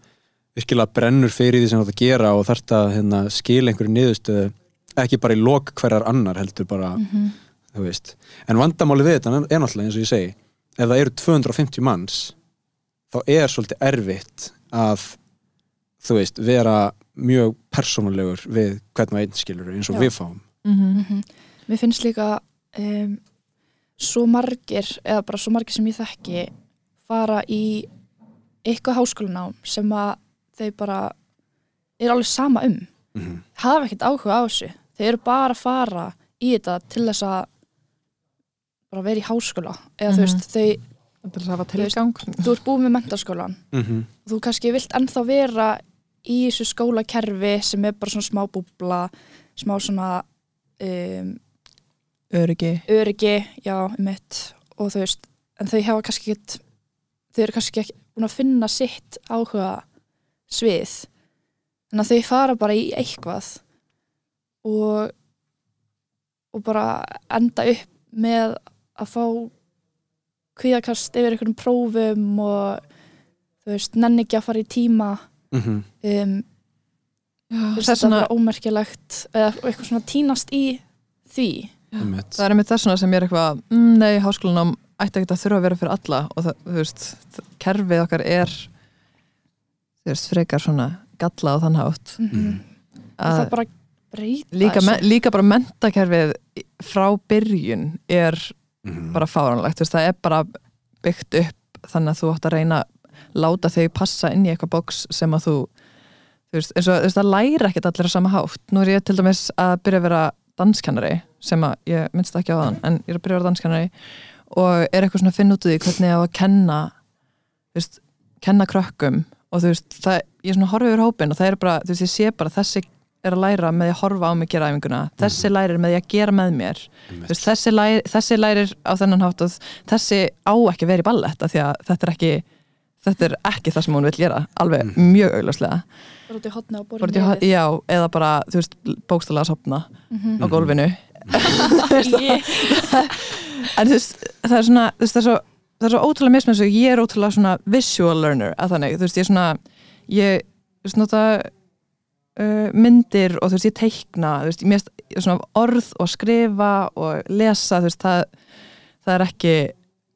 B: virkilega brennur fyrir því sem þú ert að gera og þarft að hérna, skila einhverju niðurstöðu ekki bara í lok hverjar annar heldur bara,
C: Mhm.
B: þú veist en vandamáli við þetta er náttúrulega eins og ég segi ef það eru 250 manns þá er svolítið erfitt að þú veist, vera mjög persónulegur við hvern og einn skilur eins og
C: Já.
B: við fáum
D: mm
C: Mhm. Mér finnst líka um, svo margir, eða bara svo margir sem ég þekki fara í eitthvað háskólanám sem að þau bara er alveg sama um
B: mm -hmm.
C: hafa ekkert áhuga á þessu þau eru bara að fara í þetta til þess að bara vera í háskóla eða
D: Mhm.
C: þú veist, þau,
D: til að hafa
C: Þú veist-
D: tilgang.
C: þú ert búið með mentaskólan
B: Mm
C: þú kannski vilt ennþá vera í þessu skólakerfi sem er bara svona smá búbla smá svona um,
D: öryggi.
C: öryggi, já, mitt og þú veist, en þau hafa kannski ekki þau eru kannski ekki búin að finna sitt áhuga svið. En að þau fara bara í eitthvað og og bara enda upp með að fá kvíðakast yfir einhverjum prófum og þú veist, nenni ekki að fara í tíma. Um,
D: Já,
C: þess
D: það er
C: að
D: svona,
C: ómerkilegt eða eitthvað svona tínast í því.
D: Það er einmitt þess vegna sem ég er eitthvað mm, nei, háskólanám ætti ekki að þurfa að vera fyrir alla. Og það, þú veist, kerfið okkar er þú veist, frekar svona galla á þann hátt.
C: Mm -hmm.
D: að
C: það bara breyta
D: líka, líka bara mentakerfið frá byrjun er
B: Mhm.
D: bara fáranlegt, þú veist, það er bara byggt upp þannig að þú átt að reyna láta þau passa inn í eitthvað box sem að þú þú veist, eins og þú veist, það læra ekkert allir á sama hátt nú er ég til dæmis að byrja að vera danskennari sem að ég minnst ekki á þann en ég er að byrja að vera danskennari og er eitthvað svona að finna út úr því hvernig ég á að kenna þú veist, kenna krökkum og þú veist, það, ég svona horfi yfir hópin og það er bara, þú veist, ég sé bara þessi er að læra með því að horfa á mig gera æfinguna. Þessi lærir með því að gera með mér. Þú veist, þessi, lærir, þessi lærir á þennan hátt og þessi á ekki að vera í ballett af því að þetta er ekki þetta er ekki það sem hún vil gera, alveg mjög augljóslega.
C: Bara út í hotni og borðið
D: hot- já, eða bara, þú veist, bókstala að sopna á gólfinu. En þú veist, það er svona þú veist, það er svo, það er svo ótrúlega mismenn svo ég er ótrúlega svona visual learner að þannig, þú veist, ég er svona ég, þú veist, nota uh, myndir og þú veist, ég teikna þú veist, mér er svona orð og skrifa og lesa, þú veist, það það er ekki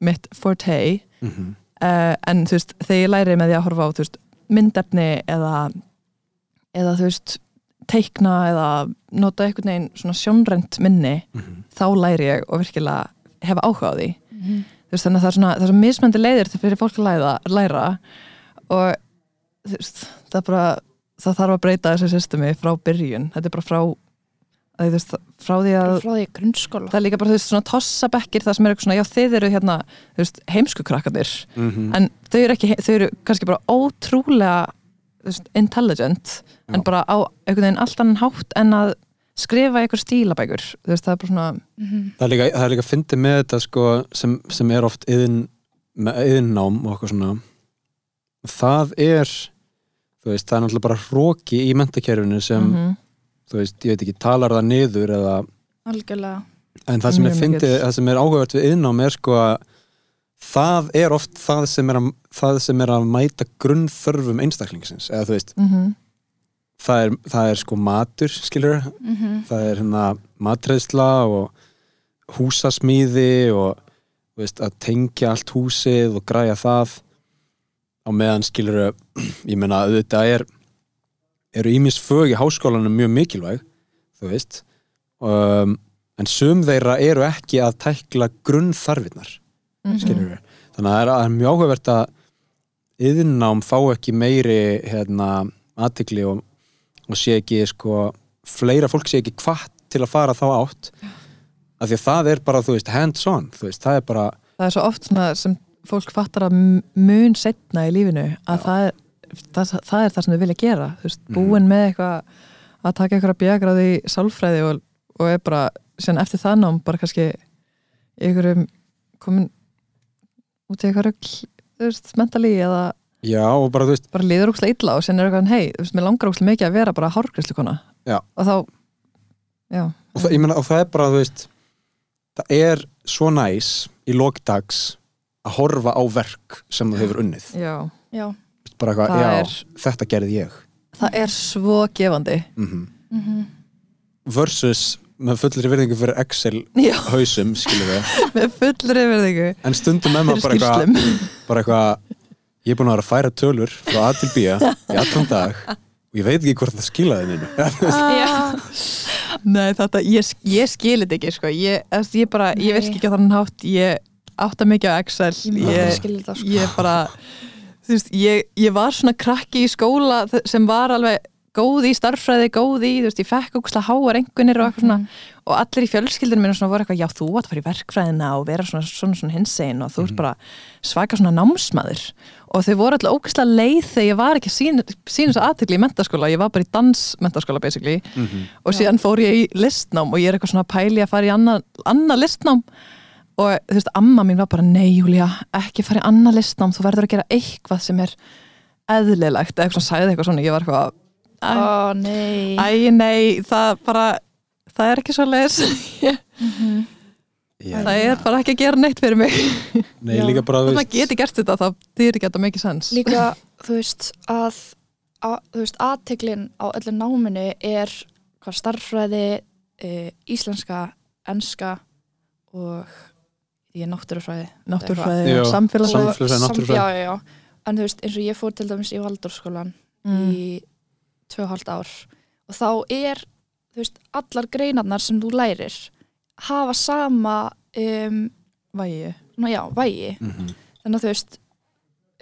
D: mitt forte
B: Mhm.
D: uh, en þú veist, þegar ég læri með því að horfa á þú veist, myndefni eða eða þú veist teikna eða nota einhvern veginn svona sjónrænt minni
B: Mhm.
D: þá læri ég og virkilega hefa áhuga á því þú veist, þannig að það er svona, það er svona mismöndi leiðir til fyrir fólk að læra, læra og þú veist, það er bara það þarf að breyta þessu systemi frá byrjun þetta er bara frá að, þú veist, frá því að
C: frá því grunnskóla
D: það er líka bara þú veist svona tossabekkir það sem er eitthvað svona, já þið eru hérna veist, heimskukrakkarnir
B: Mhm.
D: en þau eru ekki, þau eru kannski bara ótrúlega veist, intelligent en
B: Já.
D: bara á einhvern veginn allt annan hátt en að skrifa einhver stílabækur það er bara svona
C: Mhm.
B: Það er líka, það er líka fyndið með þetta sko, sem, sem er oft yðin, með yðinnám og eitthvað svona það er veist, það er náttúrulega bara hróki í mentakerfinu sem,
D: mhm,
B: þú veist, ég veit ekki, talar það niður eða,
C: algjörlega.
B: En það sem
D: mikill.
B: það sem er áhugavert við yðinnám er sko að það er oft það sem er að, það sem er að mæta grunnþörfum einstaklingsins, eða þú veist.
D: Mhm,
B: það er, það er sko matur, skilur
C: Mhm.
B: það er hérna matreðsla og húsasmíði og veist, að tengja allt húsið og græja það á meðan skilur ég meina auðvitað er eru ímis fög í háskólanum mjög mikilvæg þú veist um, en sum þeirra eru ekki að tækla grunnþarfinnar
D: mhm.
B: skilur við þannig að það er, er mjög áhugavert að yðnám fá ekki meiri hérna, aðtikli og, og sé ekki sko, fleira fólk sé ekki hvað til að fara þá átt af því að það er bara, þú veist, hands on veist, það er bara,
D: það er svo oft sem fólk fattar að mun setna í lífinu að það er það, það er það sem þau vilja gera veist,
B: Mhm.
D: búin með eitthvað að taka eitthvað bjögrað í sálfræði og, og er bara, síðan eftir það nám bara kannski einhverjum komin út í eitthvað rögl þú veist, mentali eða
B: já, bara, veist
D: bara liður ókslega illa og sen er eitthvað, hei, þú veist, mér langar ókslega mikið að vera bara hárgræslikona
B: Já.
D: og þá, já
B: og það, ég meina, og það er bara, þú veist það er svo næs í lokdags að horfa á verk sem þú hefur unnið.
D: Já,
C: já,
B: bara eitthvað,
D: Það
B: já,
D: er-
B: þetta gerði ég.
D: Það er svo gefandi.
B: Mm
C: Mhm.
B: versus með fullri virðingu fyrir Excel
D: já,
B: hausum, skilur við
D: með fullri verðingu
B: en stundum með maður bara eitthvað bara eitthvað, ég er búin að vera að færa tölur frá A til B í allan dag og ég veit ekki hvort það skilaði neinu.
D: Nei, þetta, ég, ég skil þetta ekki sko. ég, ég bara, ég virki ekki á þannig hátt. Ég átta mikið á Excel.
C: Ég
D: ég,
C: sko.
D: ég bara þú veist, ég, ég var svona krakki í skóla sem var alveg góð í starffræði, góð í, þú veist, ég fekk okkur háar engunir og eitthvað svona. Og allir í fjölskyldinu mínu svona voru eitthvað, já þú átt að fara í verkfræðina og vera svona svona, svona hinsegin og þú ert bara svaka svona námsmaður. Og þau voru alltaf ógæslega leið þegar ég var ekki sín, sín svo aðtekli í mentaskóla, ég var bara í dansmentaskóla basically. Og síðan fór ég í listnám og ég er eitthvað svona að pæli að fara í annað anna listnám og þú veist, amma mín var bara nei Júlia, ekki fara í annað listnám þú verður að gera eitthvað sem er eðlilegt, eða eitthvað svona sagði eitthvað svona ég var eitthvað, æ,
C: ó nei.
D: æ nei það bara, það er ekki svo leis
C: Mhm.
B: Já,
D: það er bara ekki að gera neitt fyrir mig.
B: Nei,
C: Já.
B: líka bara,
D: og
B: þú
D: maður geti gert þetta, þá þýr ekki að þetta mikið sens.
C: Líka, þú veist, að, að þú veist, aðteklin á öllu náminu er hvað starffræði e, íslenska, enska og ég er náttúrufræði
D: náttúrfræði
B: Já.
D: og samfélagsfræði
B: Samfélagsfræði,
C: Sam-
B: náttúrufræði.
C: já, já, já. en þú veist, eins og ég fór til dæmis í Valdórskólan
D: mm.
C: í tvö hálft ár og þá er, þú veist, allar greinarnar sem þú lærir hafa sama um,
D: vægi
C: ná, já, vægi
B: Mhm.
C: þannig að þú veist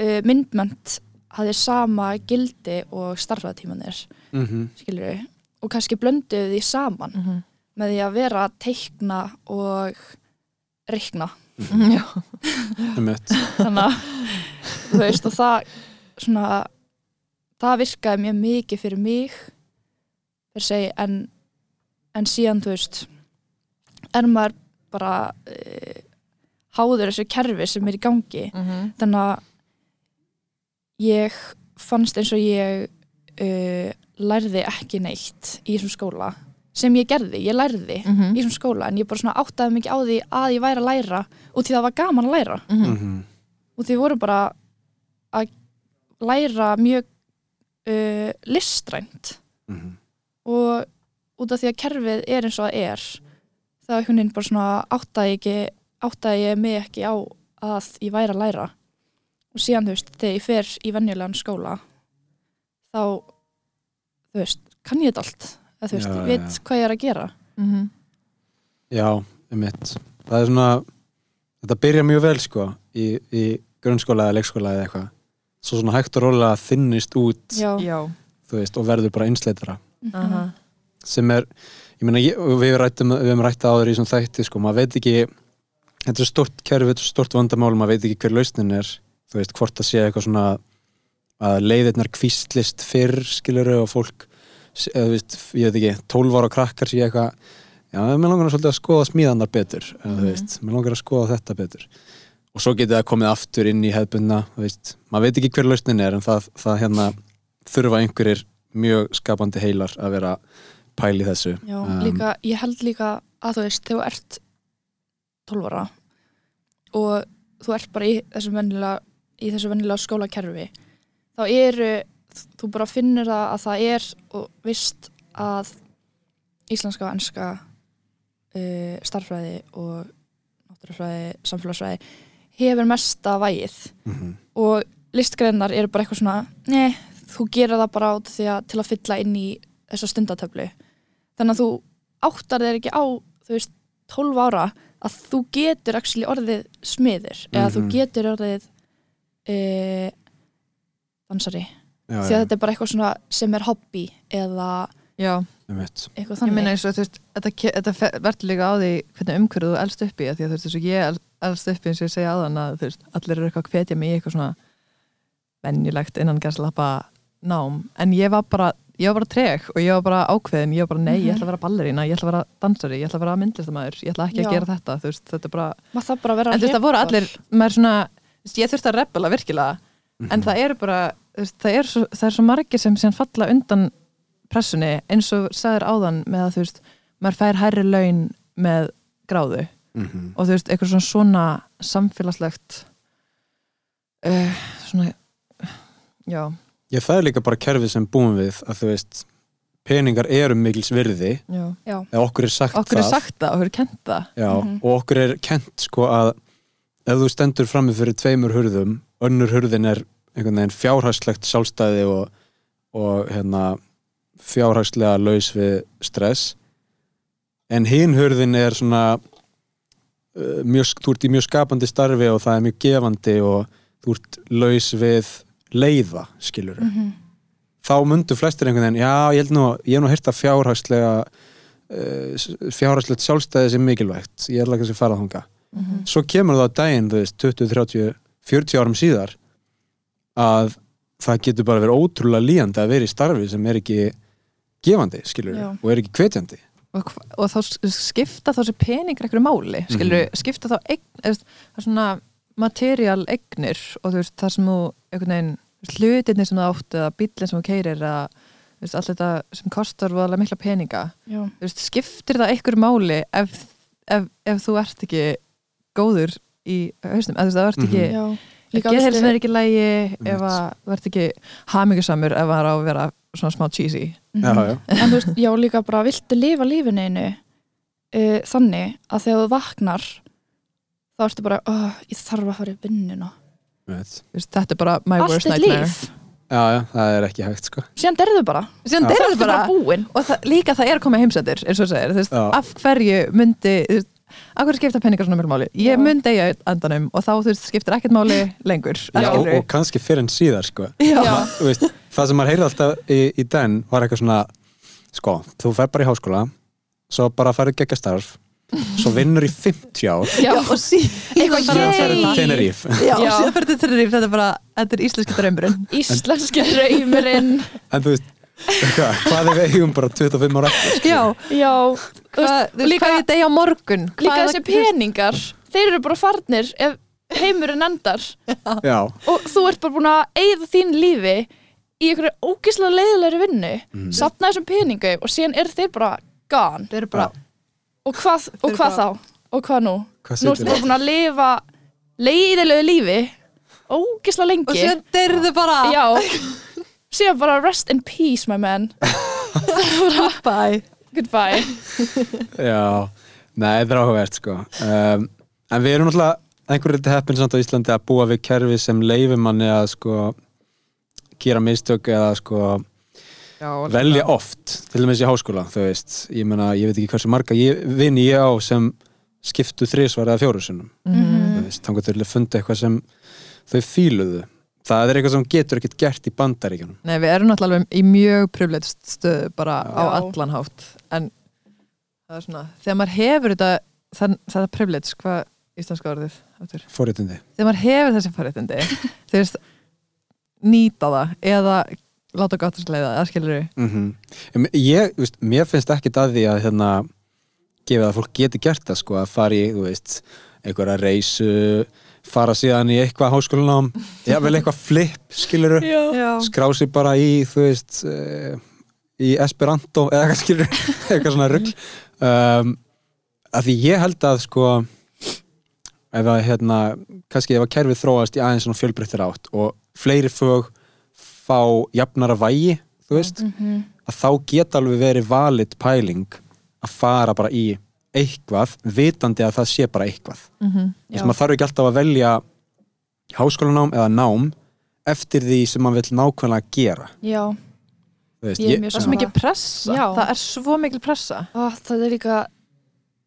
C: uh, myndmönd hafði sama gildi og starfræðatímanir
B: Mhm.
C: skilur við, og kannski blönduðu því saman
D: mm -hmm.
C: með því að vera teikna og reikna. Þannig að þú veist og það svona það virkaði mjög mikið fyrir mig fyrir segi en, en síðan þú veist er maður bara uh, háður þessu kerfi sem er í gangi.
D: Mhm.
C: þannig að ég fannst eins og ég uh, lærði ekki neitt í þessum skóla sem ég gerði, ég lærði
D: Mhm.
C: í þessum skóla en ég bara svona áttaði mikið á því að ég væri að læra og því það var gaman að læra
D: Mhm.
B: Mhm.
C: og því voru bara að læra mjög uh, listrænt
B: Mhm.
C: og út af því að kerfið er eins og það er þá einhvern veginn bara svona áttaði ekki áttaði ég mig ekki á að ég væri að læra og síðan þú veist, þegar ég fer í venjulegan skóla þá þú veist, kann ég þetta allt eða þú veist,
B: Já,
C: ég veit
B: já.
C: hvað ég er að gera
D: Mhm.
B: Já, einmitt. Það er svona, þetta byrja mjög vel sko í, í grunnskóla eða leikskóla eða eitthvað. Svo svona hægt og rólega þinnist út,
C: Já,
D: Já.
B: þú veist, og verður bara einsleitara.
C: Mhm.
D: Aha.
B: Sem er, ég meina, við rættum, við hefum rætt áður í svona þætti sko, maður veit ekki, þetta er stort kerfi, þetta er stort vandamál, maður veit ekki hver lausnin er, þú veist, hvort það sé eitthvað svona að leiðirnar kvíslist fyrr, skiluru, og fólk, veist, ég veit ekki, 12 ára krakkar sé eitthvað, já, mér langar svolítið að skoða smíðanar betur, þú
D: Mhm.
B: veist, mér langar að skoða þetta betur. Og svo getið það komið aftur inn í hefðbunna, maður veit ekki hver lausnin er, en það, það hérna þurfa einhverjir mjög skapandi heilar að vera pæli þessu.
C: Já,
B: Um,
C: líka, ég held líka að þú veist, þegar þú ert 12 ára og þú ert bara í þessu vennilega skólakerfi þá eru, þú bara finnur það að það er og vist að íslenska og enska uh, starffræði og náttúrufræði, samfélagsfræði hefur mesta vægið
B: mhm.
C: og listgreinar eru bara eitthvað svona nei, þú gerir það bara át því að til að fylla inn í þessa stundatöflu þannig að þú áttar þér ekki á þú veist, 12 ára að þú getur actually orðið smiður eða þú
B: Mhm.
C: getur orðið e, dansari
B: já,
C: því að þetta er bara eitthvað svona sem er hobby eða
D: Já.
C: eitthvað
D: Ég
C: þannig.
D: meina eins og þú veist, þetta, verður líka á því hvernig umhverju þú elst upp í af því að þú veist, eins og ég el- elst upp í eins og ég segja áðan að þú veist, allir eru eitthvað að hvetja mig í eitthvað svona venjulegt innan gæslappa nám, en ég var bara ég var bara treg og ég var bara ákveðin. Ég var bara nei, ég
C: Mhm.
D: ætla að vera ballerína, ég ætla að vera dansari ég ætla að vera myndlistamæður, ég ætla ekki
C: Já.
D: að gera þetta þú veist, þetta er bara,
C: maður þarf bara að vera
D: en þú veist, það voru allir maður svona, ég þurfti að rebela virkilega. En það eru bara það, er svo, það er svo margir sem síðan falla undan pressunni eins og sagðir áðan með að þú veist maður fær hærri laun með gráðu.
B: Mhm.
D: og þú veist, eitthvað svona, svona samfélagslegt uh, svona já,
B: Ég það er líka bara kerfið sem búum við að þú veist, peningar eru mikils virði.
D: Já.
B: Eða okkur er sagt
D: okkur er
B: það.
D: sagt það, okkur er kent það.
B: Já,
C: Mhm.
B: og okkur er kent sko að ef þú stendur frammi fyrir tveimur hurðum önnur hurðin er einhvern veginn fjárhagslegt sjálfstæði og, og hérna fjárhagslega laus við stress. En hinn hurðin er svona uh, mjög, þú ert í mjög skapandi starfi og það er mjög gefandi og þú ert laus við leiða, skilur
C: mhm,
B: þá mundu flestir einhvern veginn, já, ég held nú ég hef nú heyrt að fjárhagslega uh, fjárhagslegt sjálfstæði sem mikilvægt. Ég ekki að fara þanga
C: mhm.
B: svo kemur það á daginn, þú veist, 20, 30 40 árum síðar að það getur bara verið ótrúlega líjandi að vera í starfi sem er ekki gefandi, skilur
C: Já.
B: og er ekki hvetjandi.
D: Og, og þá skipta þá sér peningur einhverju máli, skilur skipta þá eign, eða, það er svona material eignir og þú veist, það sem þú einhvern veginn, hlutirnir sem þú átt eða bíllinn sem þú keirir eða allt þetta sem kostar voðalega mikla peninga
C: já,
D: þú veist, skiptir það einhverju máli ef, ef, ef þú ert ekki góður í hausnum, eða þú veist, það ert ekki ef
C: Líka
D: geðhelsin er ekki lægi ef
B: Einmitt.
D: að ert ekki hamingjusamur ef það er á að vera svona smá cheesy.
C: Mhm.
B: já, já,
C: en þú veist, já líka bara viltu lifa lífinu einu uh, þannig að þegar þú vaknar þá ertu bara, oh, ég þarf að fara í
D: veist, þetta er bara my
C: allt
D: worst nightmare.
C: líf,
B: já, já, það er ekki hægt sko.
C: Síðan derðu bara.
D: Síðan
B: Já.
D: er
C: ertu bara.
D: bara
C: búin
D: og það, líka það er að veist,
B: Já.
D: af hverju myndi hverju skipta peningar svona mjög máli? Ég myndi eiga andanum og þá þú veist, skiptir ekkert máli lengur.
B: Já, og, og kannski fyrir en síðar sko.
D: Já.
B: Veist, það sem maður heyrði alltaf í, í den var eitthvað svona sko, þú fer bara í háskóla svo bara farið gegga starf svo vinnur í 50 ár.
C: Já,
D: og sí,
C: Eitthvað
B: síðan ferður til
C: Yay!
B: Tenerife.
D: Já, og síðan fyrir til Tenerife, þetta er bara, þetta er íslenski draumurinn.
C: Íslenski draumurinn.
B: En þú veist, hvað, hvað er við eigum bara 25 ára eftir
D: já,
C: Já, þú
D: hvað,
C: líka-
D: hvað ég degi á morgun.
C: líka
D: Hvað-
C: þessi peningar þeir eru bara farnir ef heimurinn endar.
B: Já,
C: og þú ert bara búin að eigða þín lífi í einhverju ógislega leiðilegri vinnu.
B: Mhm.
C: safna þessum peningu og síðan eru þeir bara gone.
D: Þeir eru bara,
C: og hvað, og hvað
D: bara-
C: þá? og hvað nú?
B: hvað
C: Nú ertu bara búin að lifa leiðilegu lífi ógislega
D: og
C: lengi
D: síðan deyrðu bara.
C: Já, síðan bara rest in peace my man.
D: Bye
C: goodbye.
B: Já, nei, það er áhugavert sko. Um, En við erum náttúrulega einhverju liti heppin samt á Íslandi að búa við kerfi sem leifir manni að sko gera mistök eða sko
D: já,
B: velja oft, til dæmis í háskóla þú veist, ég meina, ég veit ekki hversu marga ég, vini ég á sem skiptu þrísvar eða fjóru sinnum.
D: Mhm.
B: þú veist, þannig að þau fundi eitthvað sem þau fíluðu það er eitthvað sem getur ekkert gert í bandaríkjunum.
D: Nei, við erum náttúrulega í mjög privileged stöðu bara á
C: Já.
D: allan hátt. En það er svona þegar maður hefur þetta þann, þetta privilege, hvað íslenska orðið aftur?
B: forréttindi.
D: Þegar maður hefur þessi forréttindi þú veist, nýta það eða láta gott að sleiða eða skilur
B: mm ég, þú veist, mér finnst ekkert að því að hérna gefið að fólk geti gert það sko að fara í, þú veist einhverja reysu, fara síðan í eitthvað háskólanám, jável eitthvað flip, skiluru,
D: Já,
B: skrá sig bara í, þú veist uh, í Esperanto eða eitthvað skilur eitthvað svona rugl. Um, að því ég held að sko ef að hérna kannski ef að kerfið þróast í aðeins svona fjölbreyttir átt og fleiri fög fá jafnara vægi, þú veist
C: Mhm.
B: að þá geta alveg verið valid pæling að fara bara í eitthvað, vitandi að það sé bara eitthvað
D: Mhm.
B: þess að maður þarf ekki alltaf að velja háskólanám eða nám eftir því sem maður vill nákvæmlega gera
C: Já,
B: Þú veist,
C: Ég er
B: ég,
D: það er svo mikið pressa
C: Já.
D: það er svo mikil pressa
C: Ó, það er líka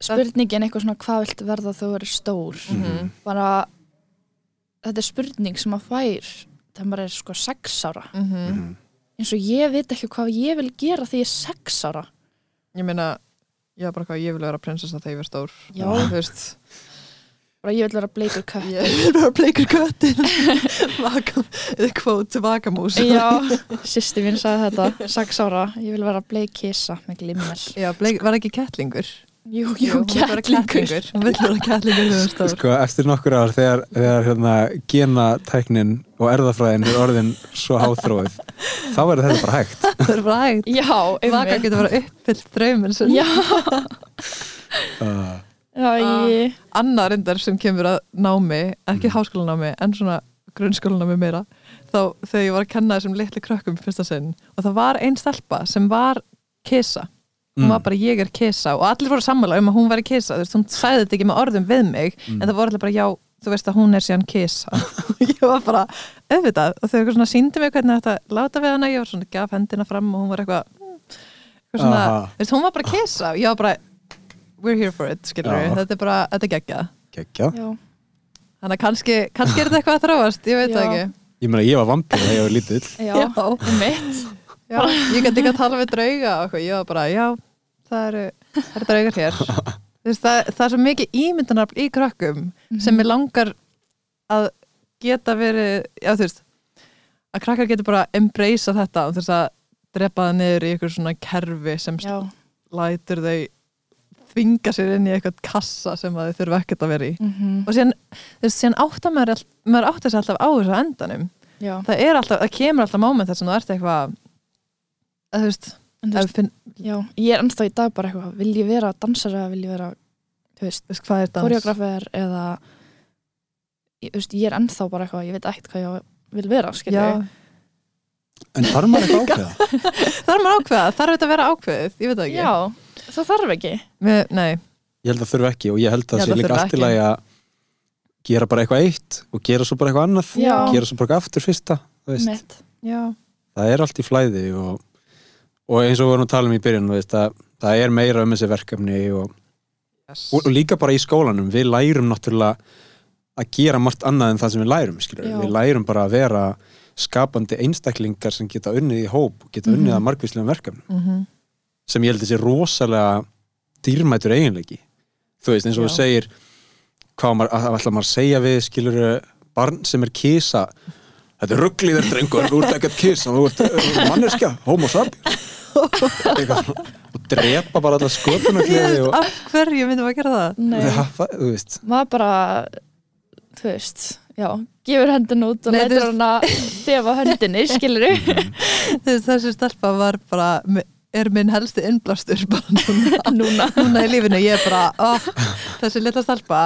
C: spurningin eitthvað svona hvað vilt verða þú verður stór
B: Mhm.
C: bara þetta er spurning sem maður fær þegar maður er sko sex ára
D: Mhm.
B: Mhm.
C: eins og ég veit ekki hvað ég vil gera þegar ég er sex ára
D: ég meina er bara hvað ég vil vera prinsessa þegar ég verð stór.
C: Já.
D: þú veist.
C: Bara ég vil vera bleikur kött.
D: Ég vil vera bleikur köttin. Vakam, eða kvót vakamús
C: Já, sýsti mín sagði þetta sex ára, ég vil vera bleik kissa með glimmel.
D: Já, bleik, var ekki kettlingur
C: Jú,
D: Jú,
C: jú,
D: hún vil vera er stór.
B: Sko, eftir nokkur ár þegar, þegar hérna, genatæknin og erðafræðin er orðin svo háþróið þá er þetta bara hægt.
D: Það er bara hægt.
C: Já,
D: Vaka
C: einmitt
D: getur bara uppfyllt drauminn sinn.
C: Já,
B: uh,
C: já, ég
D: Anna reyndar sem kemur að námi ekki háskólanámi en svona grunnskólanámi meira þá þegar ég var að kenna þessum litlu krökkum fyrsta sinn og það var einn stelpa sem var kisa hún
B: Mm.
D: var bara ég er kisa. Og allir voru sammála um að hún væri kisa. Þú veist, hún sagði þetta ekki með orðum við mig
B: Mm.
D: en það voru allir bara já, þú veist að hún er síðan kisa. Og ég var bara auðvitað og þau eitthvað svona síndi mig hvernig þetta láta við hana, ég var svona gaf hendina fram og hún var eitthvað, mm, eitthvað svona þú veist, hún var bara kisa. Og ég var bara we're here for it, skilur við þetta er bara, þetta er
B: geggja.
C: Já,
D: þannig að kannski, kannski er þetta eitthvað að þróast ég veit það
C: Já.
D: ekki.
B: Ég meina ég var vampir þegar ég var lítill.
C: Já, einmitt.
D: Já, ég gæti ekki að tala við drauga og ég var bara, já, það eru það eru draugar hér. Þú veist, það, það er svo mikið ímyndunarafl í krökkum sem er langar að geta verið, já þú veist að krakkar getur bara embracea þetta og þess að drepa það niður í eitthvað svona kerfi sem
C: Já,
D: lætur þau þvinga sér inn í eitthvað kassa sem að þau þurfa ekkert að vera í.
C: Mhm,
D: og síðan, síðan áttar maður, maður áttar sér alltaf á þessu á endanum.
C: Já.
D: Það er alltaf, það kemur alltaf moment þar sem þú ert eitthvað að þú veist,
C: veist,
D: finn,
C: já, ég er ennþá í dag bara eitthvað vil ég vera dansari eða vil ég vera þú veist,
D: þú veist hvað er dans?
C: koreografer eða ég, þú veist, ég er ennþá bara eitthvað, ég veit ekkert hvað ég vil vera,
B: en þarf maður eitthvað ákveða?
D: Er maður ákveða, þarf þetta að vera ákveðið? Ég veit það ekki.
C: Já, það þarf ekki.
D: Nei,
B: ég held að þurfa ekki og ég held að það sé líka allt í lagi að gera bara eitthvað eitt og gera svo bara eitthvað annað.
C: Já.
B: gera svo bara eitthvað aftur fyrsta það er allt í flæði og, og eins og við vorum að tala um í byrjun veist, að, það er meira um þessi verkefni og,
D: yes.
B: og, og líka bara í skólanum. Við lærum náttúrulega að gera margt annað en það sem við lærum við lærum bara að vera skapandi einstaklingar sem geta unnið í hóp og geta unnið
C: Mhm.
B: að margvíslegum verkefnum.
D: Mm
B: sem ég held sé rosalega dýrmætur eiginleiki. Þú veist, eins og
D: Já.
B: þú segir hvað maður, að ætla maður að segja við skilur barn sem er kísa þetta er rugglið þér drengur, þú ert ekkert kísa þú ert manneskja, homo sapiens og drepa bara alla
D: veist,
B: og
D: af hverju myndum við að gera það?
C: Nei,
B: það, það, þú veist.
C: Maður bara þú veist, já gefur hendin út og
D: veist-
C: hann að þefa höndinni, skilur
D: Þú veist, þessi stelpa var bara er minn helsti innblástur bara núna,
C: núna.
D: Núna í lífinu ég er bara, oh, þessi litla stelpa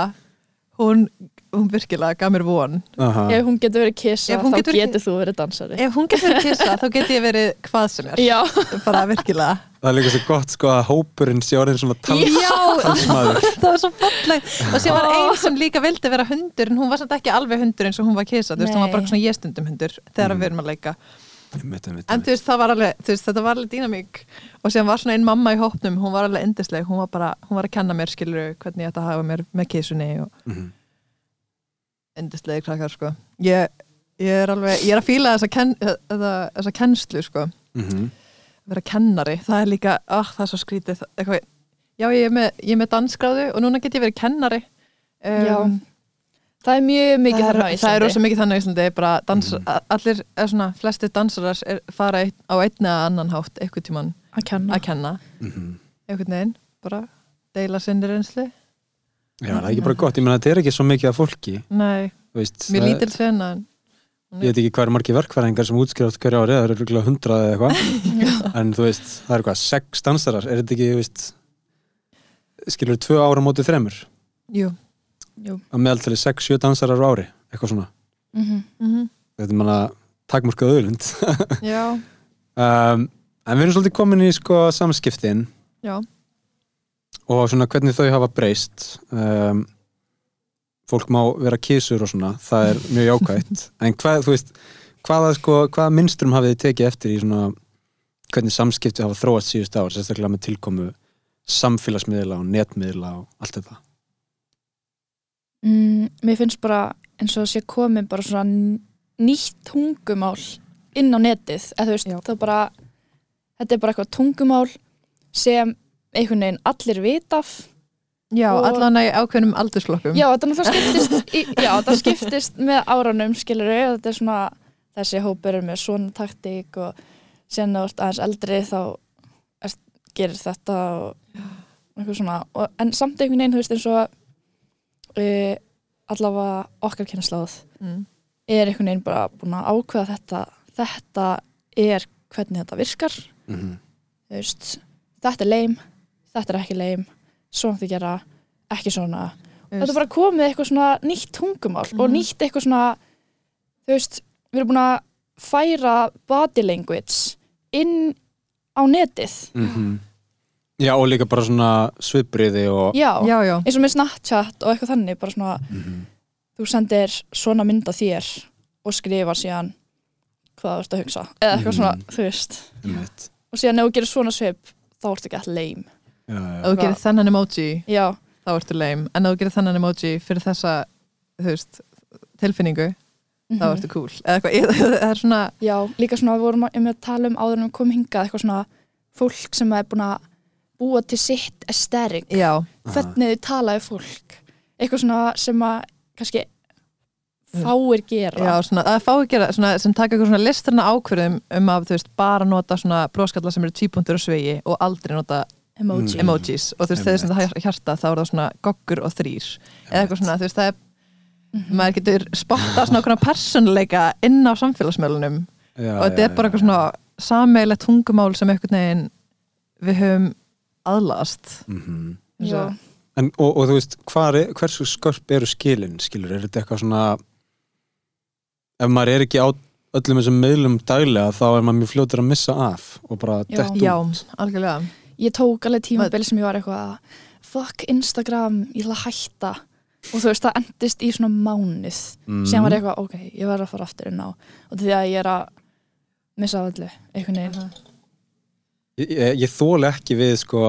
D: hún, hún virkilega gaf mér von.
B: Aha.
C: ef hún getur verið kissa, þá
D: getur
C: getur, þú verið dansari.
D: Ef hún getur verið kissa, þá get ég verið hvað sem er.
C: Já,
D: bara virkilega.
B: Það er líka svo gott sko að hópurinn sé orðin svona tals,
D: Já,
B: talsmaður.
D: Það var svo fallegt og sér var einn sem líka vildi vera hundur en hún var samt ekki alveg hundur eins og hún var kissa. Þú veist, hún var bara svona ég stundum hundur þegar við erum að leika.
B: Einmitt, einmitt,
D: en þú veist, það var alveg, þú veist, þetta var alveg dýnamík. Og síðan var svona einn mamma í hópnum hún var alveg endisleg, hún var bara, hún var að kenna mér skilur hvernig að hafa mér með kissunni og
B: Mhm.
D: Endislegi krakkar, sko. Ég, ég er alveg, ég er að fíla þessa, ken, þessa, þessa kennslu, sko.
B: Mhm.
D: vera kennari, það er líka ah, það er svo skrítið eitthvað, já, ég er, með, ég er með dansgráðu og núna get ég verið kennari.
C: Já,
D: um,
C: það er mjög mikið
D: það, er, það er rosa mikið þannig á Íslandi bara dans,
B: Mhm.
D: a- allir, eða svona, flestir dansarar er, fara eitt, á einn eða annan hátt eitthvað tíman
C: að kenna.
D: að kenna.
B: Mhm.
D: einhvern veginn, bara deila sinni reynslu
B: Já, það er ekki bara gott, ég meina þetta er ekki svo mikið af fólki.
D: Nei,
B: þú veist,
D: mjög
B: það-
D: lítil sena en
B: ég veit ekki hvað er margir verkfæringar sem útskrifast hverja ári, það eru rúglega hundrað eða eitthvað. En þú veist, það er hvað, sex dansarar? Er þetta ekki, þú veist skilur tvö ára mótið þremur?
D: Jú,
C: Jú.
B: að meðaltali sex, sjö dansarar á ári eitthvað svona,
C: mm
D: mm
B: þetta er manna takmörkað auðlund
D: já,
B: um, en við erum svolítið komin í sko samskiptin.
D: Já
B: og svona hvernig þau hafa breyst um, fólk má vera kísur og svona, það er mjög jákvætt. En hvað, þú veist hvaða, sko, hvaða minnstrum hafið þið tekið eftir í svona hvernig samskipti hafa þróast síðust ár, sérstaklega með tilkomu samfélagsmiðla og netmiðla og allt þetta?
C: Mm, Mér finnst bara eins og sé komið bara svona nýtt tungumál inn á netið. Eða þú veist,
D: Já.
C: það bara þetta er bara eitthvað tungumál sem einhvern veginn allir vita af.
D: Já,
C: Og-
D: allan í ákveðnum aldursflokkum.
C: Já, þetta skiptist í, Já, þetta skiptist með árunum skilur við, þetta er svona þessi hópur er með svona taktík og þú ert aðeins eldri þá er, gerir þetta og eitthvað svona. Og, en samt einhvern veginn, þú veist, eins og uh, allavega okkar kynnsláð
D: mm.
C: er einhvern veginn bara búin að ákveða þetta þetta er hvernig þetta virkar.
B: Mm -hmm.
C: þú veist, þetta er leim þetta er ekki leim, svona þið gera ekki svona. Þetta er bara komið eitthvað svona nýtt tungumál og
D: Mhm.
C: nýtt eitthvað svona þú veist, við erum búin að færa body language inn á netið.
B: Já, og líka bara svona svipriði og
C: já,
D: Já, já,
C: eins og með Snapchat og eitthvað þannig bara svona,
B: Mhm.
C: þú sendir svona mynd af þér og skrifar síðan hvað þú ert að hugsa. Eða eitthvað
B: Mhm.
C: svona, þú veist. Og síðan ef þú gerir svona svip þá ertu ekki alltaf leim
D: Ef þú gerir þennan emoji
C: já,
D: þá ertu leim, en ef þú gerir þennan emoji fyrir þessa, veist tilfinningu, þá
C: mhm.
D: ertu cool. Eða eitthvað, það er svona
C: Já, líka svona við vorum að, um að tala um áður en við komum hingað eitthvað svona fólk sem er búin að búa til sitt
D: já,
C: hvernig þið tala við fólk. Eitthvað svona sem að kannski fáir gera.
D: Já, svona, að fá ekki að svona, sem taka eitthvað svona listrana ákverðum um að, þú veist, bara nota svona bróskalla sem eru tvípuntur og svegi og aldrei nota
C: emoji
B: Mm.
D: emojis. Og þú veist, þegar það hjarta þá er það svona goggur og þrýr eða eitthvað svona, þú veist, það er
C: Mhm.
D: maður getur spotta svona okkur persónuleika inn á samfélagsmiðlunum.
B: Já,
D: og þetta er bara eitthvað svona sameilegt tungumál sem einhvern veginn við höfum aðlast
B: mm
C: Já.
B: En, og, og þú veist, er, hversu skörp eru skilin, skilur, er þetta eitthvað svona ef maður er ekki á öllum þessum meðlum daglega þá er maður mjög fljótur að missa af og bara
C: Já.
B: dett
D: já,
B: út.
D: algjörlega
C: Ég tók alveg tímabil sem ég var eitthvað fuck Instagram, ég ætla að hætta. Og þú veist, það endist í svona mánuð
B: mm.
C: síðan var ég eitthvað, ok, ég verður að fara aftur inn á. Og því að ég er að missa af öllu, einhvern veginn.
B: Ég, ég, ég þóli ekki við sko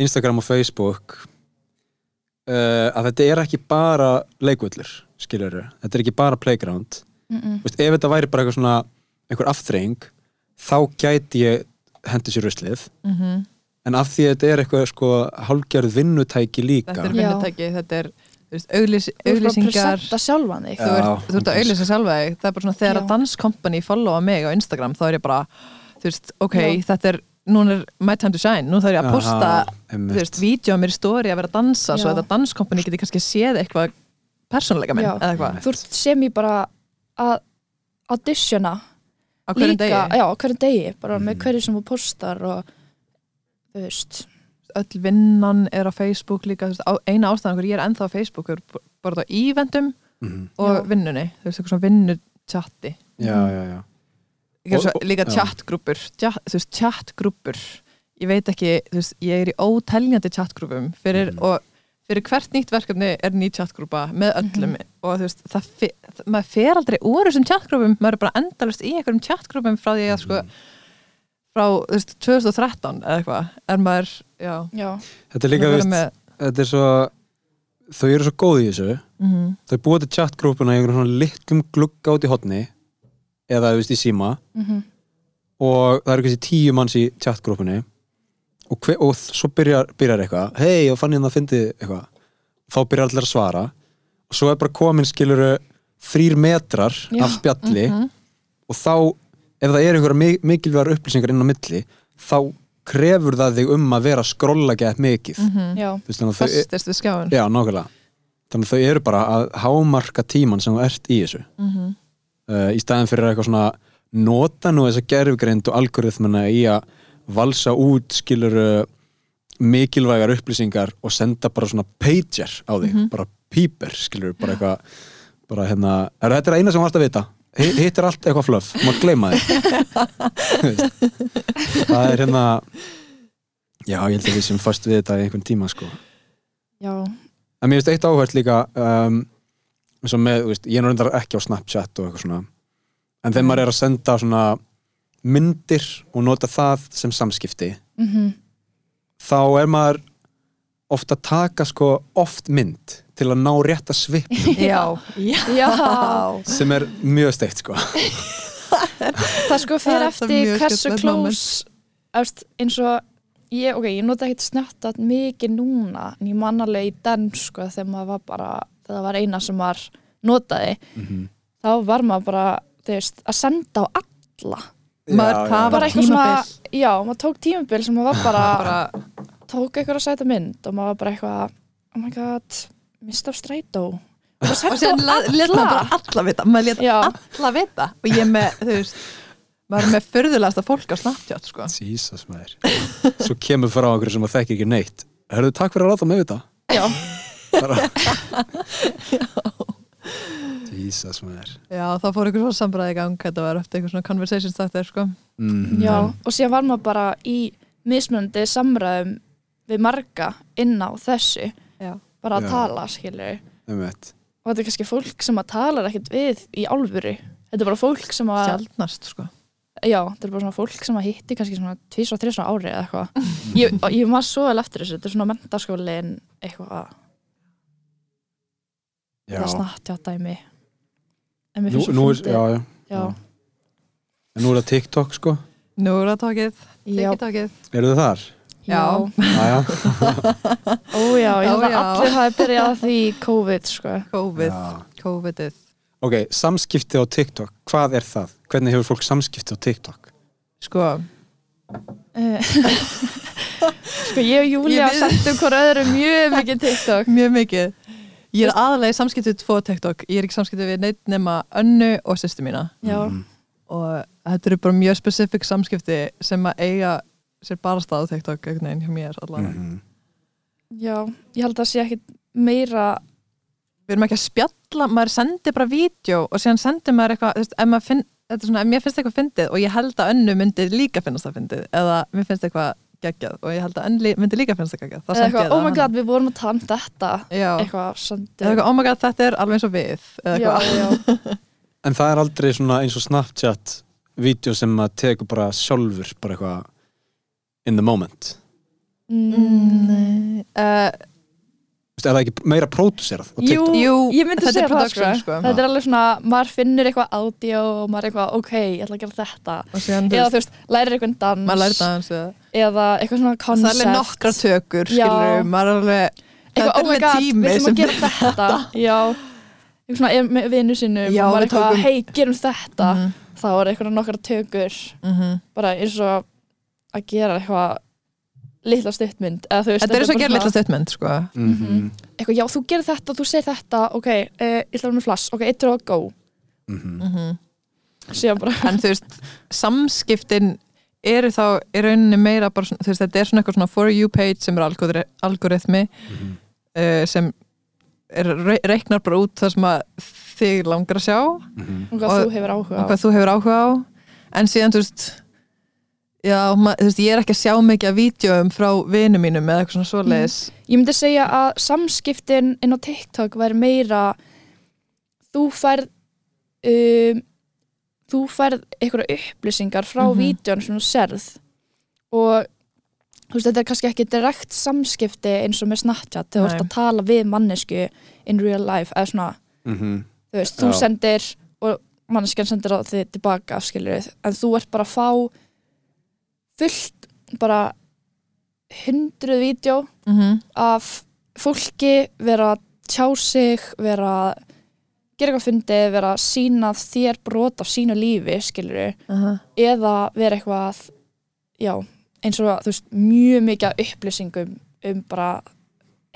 B: Instagram og Facebook uh, að þetta er ekki bara leikvöllur, skilur þetta er ekki bara playground.
C: Mm -mm.
B: Vist, ef þetta væri bara eitthvað svona einhver afþreying þá gæti ég hendi sér ruslið.
D: Mm
B: en af því að þetta er eitthvað sko hálfgerð vinnutæki líka.
D: Þetta er
C: Já.
D: vinnutæki, þetta er auglýs,
C: Þú
D: þú ert, þú ert að auglýsa sjálfa þig. Það er bara svona þegar að danskompani followa mig á Instagram þá er ég bara, þú veist, ok
C: Já.
D: þetta er, núna er my time to shine. Nú þarf ég að posta, þú veist, vídeo mér í stóri að vera að dansa svo
C: Já.
D: þetta danskompani geti kannski séð eitthvað persónuleika minn,
C: Þú ert sem ég bara að auditiona
D: á hverjum degi,
C: já, á hverjum degi bara með
B: Mhm.
C: hverju sem þú postar og þú veist
D: öll vinnan er á Facebook líka, þú veist, á, eina ástæðan hverju ég er ennþá á Facebook er bara á eventum
B: Mhm.
D: og
C: Já.
D: vinnunni, þú veist, eitthvað svona vinnuchatti
B: já, já, já
D: er
B: Og-
D: svo, líka
B: já.
D: chatgrúpur tja, þú veist, chatgrúpur ég veit ekki, þú veist, ég er í óteljandi chatgrúpum fyrir,
B: Mhm.
D: og fyrir hvert nýtt verkefni er ný chatgrúpa með öllum og þú veist, það, fe, það maður fer aldrei úr þessum chatgrúpum, maður er bara endalust í einhverjum chatgrúpum frá því að sko frá, þú veist, 2013 eða eitthvað, er maður, já.
C: Já,
B: þetta er líka,
D: vera
B: veist,
D: með,
B: þetta er svo þau eru svo góð í þessu.
D: Mm
B: þau búið til chatgrúpuna í einhverjum svona litlum glugga út í hotni eða þú veist í síma.
C: Mhm,
B: og það eru kannski tíu manns í chatgrúpunni og, hver, og svo byrjar, byrjar eitthvað hei, og fann ég það að fyndi eitthvað þá byrjar allir að svara og svo er bara komin skiluru þrýr metrar
C: Já.
B: af spjalli
D: Mhm.
B: og þá, ef það er einhverja mi- mikilvægar upplýsingar inn á milli þá krefur það þig um að vera skrolla gett mikið
C: já,
B: þannig að þau,
D: festist við skjáin
B: já, nákvæmlega þannig að þau eru bara að hámarka tíman sem þú ert í þessu
D: Mhm.
B: uh, í staðin fyrir eitthvað svona nota nú þessa gerfgreind og algoritmana í að valsa út skilur mikilvægar upplýsingar og senda bara svona pager á þig,
D: Mhm.
B: bara píper skilur, bara eitthvað bara hérna, er þetta er eina sem þú varst að vita? Hi- hitt er allt eitthvað flöf, mátt gleyma þig það er hérna já, ég held að við sem fast við þetta í einhvern tíma sko.
C: Já,
B: En mér finnst eitt áhvert líka um, eins og með, veist, ég er reyndar ekki á Snapchat og eitthvað svona en þegar maður er að senda svona myndir og nota það sem samskipti
C: mhm,
B: þá er maður ofta að taka sko oft mynd til að ná rétt að svip
D: já, já,
B: sem er mjög steikt sko.
C: Það sko fyrir eftir
D: mjög
C: hversu eftir, eins og ég, ok, ég nota ekkert snötta mikið núna en ég man alveg í den sko þegar maður var bara það var eina sem maður notaði
B: mm
C: þá var maður bara, veist, að senda á alla
D: Maður- það var
C: bara eitthvað svona,
D: tímabil.
C: já, maður tók tímabil sem maður var bara,
D: bara
C: tók eitthvað að sæta mynd og maður var bara eitthvað, oh my god mist af strætó. Og það
D: sér
C: á
D: let maður bara alla vita maður let
C: Já.
D: alla vita. Og ég með, þú veist maður er með förðulegasta fólk á Snapchat sko.
B: Jesus maður. Svo kemur frá einhverju sem maður þekkir ekki neitt. Hörðu, takk fyrir að láta mig vita.
C: Já,
B: bara Jesus maður
D: já, þá fór einhver svona sambræði gang þetta var eftir einhver svona conversation þáttur sko.
B: mm
C: já og síðan var maður bara í mismunandi samræðum við marga inn á þessu
D: Já.
C: bara að
B: Já.
C: tala, skilur
B: Einmitt.
C: og þetta er kannski fólk sem að talar ekkert við í álfuru þetta er bara fólk sem að
D: sjálfnast sko.
C: já, þetta er bara svona fólk sem að hitti kannski svona tvís og þrís á ári eða eitthvað ég, ég maður svo vel eftir þessu, þetta er svona mentaskólin eitthvað,
B: Já.
C: það snatt já dæmi en mér
B: Nú,
C: finnst svo
B: já, En nú er það TikTok sko.
D: Nú er það tókið, TikTokið
B: Eru þið þar?
C: já,
B: Já, já.
C: ó já, ég held að allir hafi byrjað á því COVID sko.
D: COVID. COVIDið.
B: Ok, samskipti á TikTok, hvað er það? Hvernig hefur fólk samskipti á TikTok?
D: sko,
C: Eh, sko ég og Júlia sendum hver öðru mjög mikið TikTok.
D: Mjög mikið ég er aðalega í samskiptið tvo TikTok ég er ekki í samskiptið við neitt nema önnu og sýstu mína
C: já,
B: Mhm.
D: og þetta eru bara mjög spesifik samskipti sem að eiga sér bara stað á TikTok einhvern veginn hjá mér allavega.
B: Mhm.
C: já, ég held að það sé ekkit meira
D: Við erum ekki að spjalla, maður sendir bara vídeo og síðan sendir maður eitthvað, þú veist, ef maður finn, þetta er svona, ef mér finnst eitthvað fyndið og ég held að önnu myndi líka finnast það fyndið eða mér finnst eitthvað geggjað og ég held að önnu myndi líka finnast það geggjað,
C: eða eitthvað, oh my god, við vorum að tala um þetta.
D: Já,
C: eitthvað,
D: eða eitthvað, oh my god, þetta er alveg eins og við eða
C: já,
D: eitthvað,
C: já,
B: En það er aldrei svona eins og Snapchat vídeo sem að tekur bara sjálfur bara eitthvað in the moment?
C: Mm,
D: Nei, uh,
B: er það ekki meira pródúserað
C: Jú?
D: Jú,
C: ég myndi
D: er
C: segja það sko.
D: production, sko.
C: Þetta er alveg svona, maður finnur eitthvað audio og maður er eitthvað, ok, ég ætla að gera þetta. Eða þú veist, lærir eitthvað dans.
D: maður læri dans eða?
C: Eða eitthvað svona
D: það
C: concept
D: er alveg nokkra tökur, skilur maður er alveg,
C: eitthvað,
D: þetta
C: oh my
D: er
C: god,
D: með
C: við
D: tími
C: ætlum
D: sem
C: að gera þetta. Já, eitthvað svona er með vinnu sinum
D: Já,
C: maður
D: við
C: er eitthvað,
D: tókum-
C: hei, gerum þetta.
D: Mhm,
C: þá er eitthvað nokkra tökur.
D: Mhm.
C: bara eins og að gera eitthvað litla stuttmynd eða þú veist,
D: þetta er og að gera litla stuttmynd sko.
B: Mhm,
C: eitthvað, já, þú gerir þetta, þú segir þetta ok, uh, ég ætla að vera með flass, ok, eitt og go
B: mhm.
D: Mhm.
C: síðan bara,
D: en þú veist, samskiptin eru þá í rauninni meira bara, þú veist, þetta er svona eitthvað svona for you page sem er algoritmi, algoritmi
B: Mhm.
D: uh, sem er, re- reiknar bara út það sem að þig langar að sjá
B: Mhm.
C: og hvað
D: Og-
C: þú hefur áhuga
D: og
C: á
D: hvað þú hefur áhuga á en síðan, þú veist já, ma, þú veist, ég er ekki að sjá mikið af vídeoum frá vinum mínum eða eitthvað svona svoleiðis
C: ég myndi segja að samskiptin inn á TikTok væri meira þú færð um, þú færð einhverja upplýsingar frá mm
D: Mhm.
C: vídjón sem þú serð og þú veist, þetta er kannski ekki direkt samskipti eins og með Snapchat þegar þú ert að tala við mannesku in real life eða svona,
B: Mhm.
C: þú veist, þú
B: Já.
C: sendir og manneskjan sendir þig tilbaka en þú ert bara að fá fullt bara hundruð vídjó
D: mm -hmm.
C: af fólki vera að tjá sig, vera að gera eitthvað fyndið, vera að sína þér brot af sínu lífi, skilur eða vera eitthvað já, eins og þú veist mjög mikið upplýsingum um bara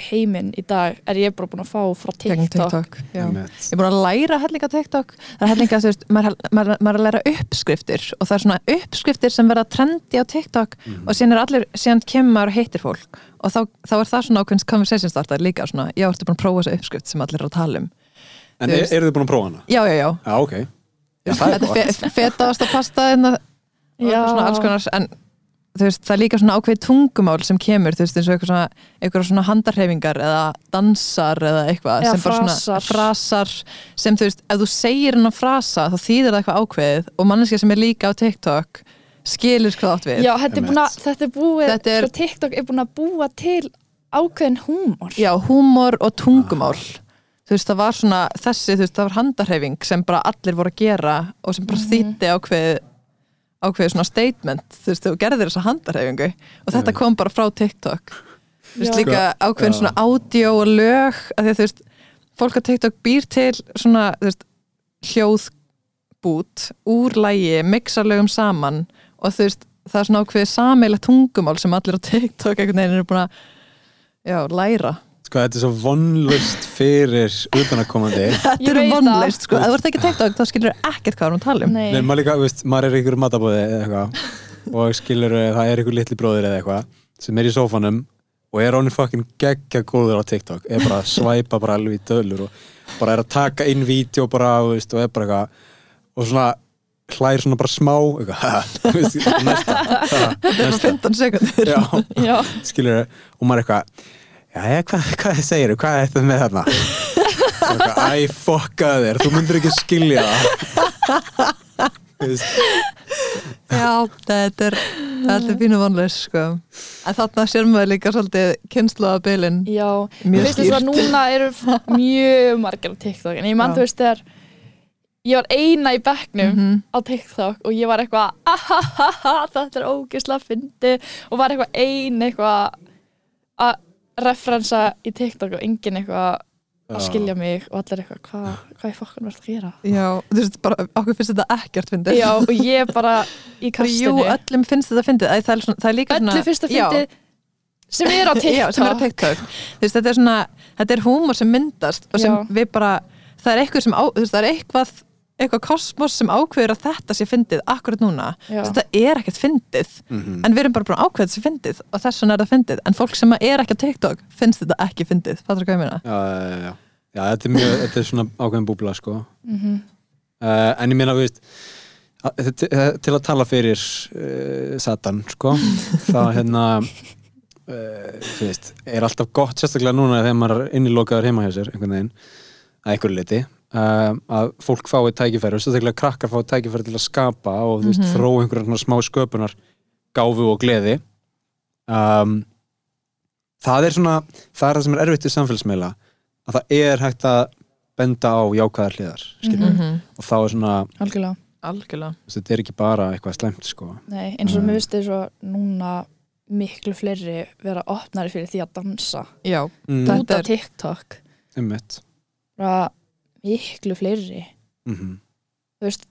C: heiminn í dag er ég bara búin að fá frá TikTok,
D: TikTok. Ég er búin að læra hellinga TikTok. Það er hellinga, þú veist, maður, maður, maður er að læra uppskriftir og það er svona uppskriftir sem verða trendi á TikTok
B: Mhm.
D: og síðan er allir, síðan kemur maður og heitir fólk. Og þá, þá er það svona ákveðins conversation startar líka svona, já, ertu búin að prófa þessa uppskrift sem allir er að tala um?
B: En er, eru þið búin að prófa hana?
D: Já, já, já,
B: Já, ok. Já, það er
D: þetta
B: gott.
D: er fe fetaðast að pasta hérna,
C: Já.
D: svona alls konar en veist, það er líka svona ákveð tungumál sem kemur, þú veist, eins og eitthvað svona, eitthvað svona handarhefingar eða dansar eða eitthvað
C: Eða
D: sem bara svona
C: frasar.
D: frasar sem þú veist, ef þú segir hennar frasa þá þýðir það eitthvað ákveðið og manneskja sem er líka á TikTok skilur hvað átt við.
C: Já þetta, er búin að, þetta er búið
D: Þetta er-
C: TikTok er búin að búa til ákveðin húmor.
D: Já, húmor og tungumál. Þú veist, það var svona þessi, þú veist, það var handarhefing sem bara allir voru að gera og sem bara
C: Mhm.
D: þýtti ákveðið ákveðið svona statement, þú veist, þú gerðir þessa handarhefingu og þetta
B: Já.
D: kom bara frá TikTok þú veist, líka ákveðin
B: Já.
D: svona ádió og lög, að því að þú veist fólk á TikTok býr til svona veist, hljóðbút úr lægi, mixa lögum saman og þú veist, það er svona ákveðið sameilegt tungumál sem allir á TikTok einhvern veginn eru búin að já, læra
B: Sko, þetta er svo vonlust fyrir utanakomandi
D: Þetta er vonleist,
C: það.
D: sko, ef þú ert ekki TikTok þá skilur ekkert hvað við erum að tala um.
C: Nei.
B: Nei, maður líka, veist, maður er ykkur matabóði eða eitthvað. Og skilur það er ykkur litli bróðir eða eitthvað sem er í sófanum og er honum fucking geggja góður á TikTok. Er bara að svæpa bara alveg í dölur og bara er að taka inn vídeo bara þú veist, og er bara eitthvað. Og svona hlær svona bara smá þú næsta.
D: Þetta er
B: næsta.
D: 15 sekundur
B: já,
C: já,
B: skilur og maður er eitthvað já, hvað, hvað segir hvað er þetta með þarna? Æ, fokka þér, þú myndir ekki skilja það. Þú veist,
D: Já, þetta er, þetta er fínu vonleist, sko. En þarna sér maður líka svolítið kynnslóðabilin
C: já
D: Mjög
C: Fyrst þess að núna eru mjög margir á TikTok en ég mann
D: Já.
C: þú veist þegar ég var eina í bekknum
D: Mhm.
C: á TikTok og ég var eitthvað ahahaha, þetta er ógeðslega fyndi og var eitthvað ein eitthvað að referensa í TikTok og enginn eitthvað að skilja mig og allir eitthvað hvað hva er fokkan verið að gera?
D: Já, þú veist, bara, okkur finnst þetta ekkert fyndið.
C: Já og ég bara í
D: Jú,
C: kastinu.
D: öllum finnst þetta fyndið. Æ, það, er svona, það er líka svona
C: öllu fyrst að
D: Já.
C: fyndi sem er á TikTok
D: Já, sem er á TikTok. Þú veist, þetta er svona, þetta er húmor sem myndast og sem
C: Já.
D: við bara, það er eitthvað sem á, þú veist, það er eitthvað eitthvað kosmos sem ákveður að þetta sé fyndið akkurat núna, þetta er ekkert fyndið.
B: Mhm.
D: en við erum bara búin að ákveða þetta sé fyndið og þess vegna er það fyndið, en fólk sem er ekki á TikTok finnst þetta ekki fyndið, fattur hvað ég meina?
B: já, já, já, já, þetta er mjög þetta er svona ákveðin búbla, sko.
C: Mhm.
B: uh, en ég meina, þú veist að- til, til að tala fyrir uh, Satan, sko þá hérna uh, þú veist, er alltaf gott sérstaklega núna þegar maður er innilokaður heima hjá sér einhvern veginn, að einhverju liti uh, að fólk fái tækifæri og sérstaklega krakkar fái tækifæri til að skapa og þú veist,
D: Mhm.
B: þró einhverjum smá sköpunar gáfu og gleði um, það er svona, það er það sem er erfitt við samfélagsmeila að það er hægt að benda á jákvæðar hliðar
C: Mhm.
D: -hmm.
B: og þá er svona,
C: algjörlega
D: algjörlega
B: þetta er ekki bara eitthvað slemt sko
C: Nei, eins og
B: Mm.
C: mér finnst þess að núna miklu fleiri vera opnari fyrir því að dansa
D: já,
B: mm.
C: Út af TikTok
B: einmitt
C: bara miklu fleiri
B: mm
C: þú veist,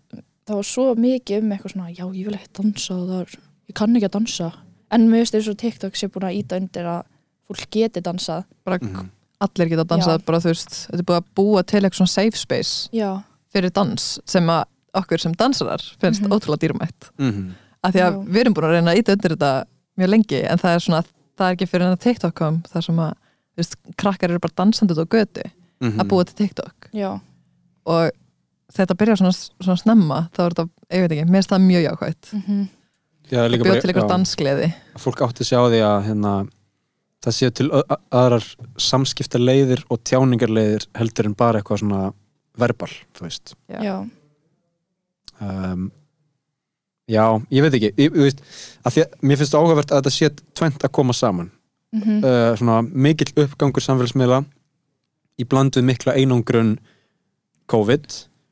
C: það var svo mikið um eitthvað svona, já, ég vil ekki dansa og það er, ég kann ekki að dansa en mér finnst eins og TikTok sé búin að íta undir að fólk geti dansað
D: bara
B: Mhm.
D: allir geta dansað
C: Já.
D: bara þú veist, þetta er búið að búa til eitthvað svona safe space
C: já,
D: fyrir dans sem að okkur sem dansarar finnst
C: Mhm.
D: ótrúlega dýrmætt
B: Mm
D: af því að
C: Já.
D: við erum búin að reyna að íta undir þetta mjög lengi en það er svona, það er ekki fyrir en að TikTok kom þar sem að, þú veist, krakkar eru bara dansandi út á götu
B: Mhm.
D: að búa til TikTok
C: já,
D: og þetta byrjar svona, svona snemma þá er þetta, ég veit ekki, mér finnst það mjög jákvætt.
C: Mm
B: Já,
D: að
B: líka
D: bjóða
B: bara-
D: til
B: já.
D: dansgleði.
B: Að fólk átti sig á því að hérna, það séu til aðrar samskiptarleiðir og tjáningarleiðir heldur en bara eitthvað svona verbal, þú veist.
D: Já.
C: já,
B: um, Já, ég veit ekki ég, þú veist, að því að mér finnst það áhugavert að þetta sé tvent að koma saman.
C: Mm
B: uh, svona mikill uppgangur samfélagsmiðla í bland við mikla einangrun COVID,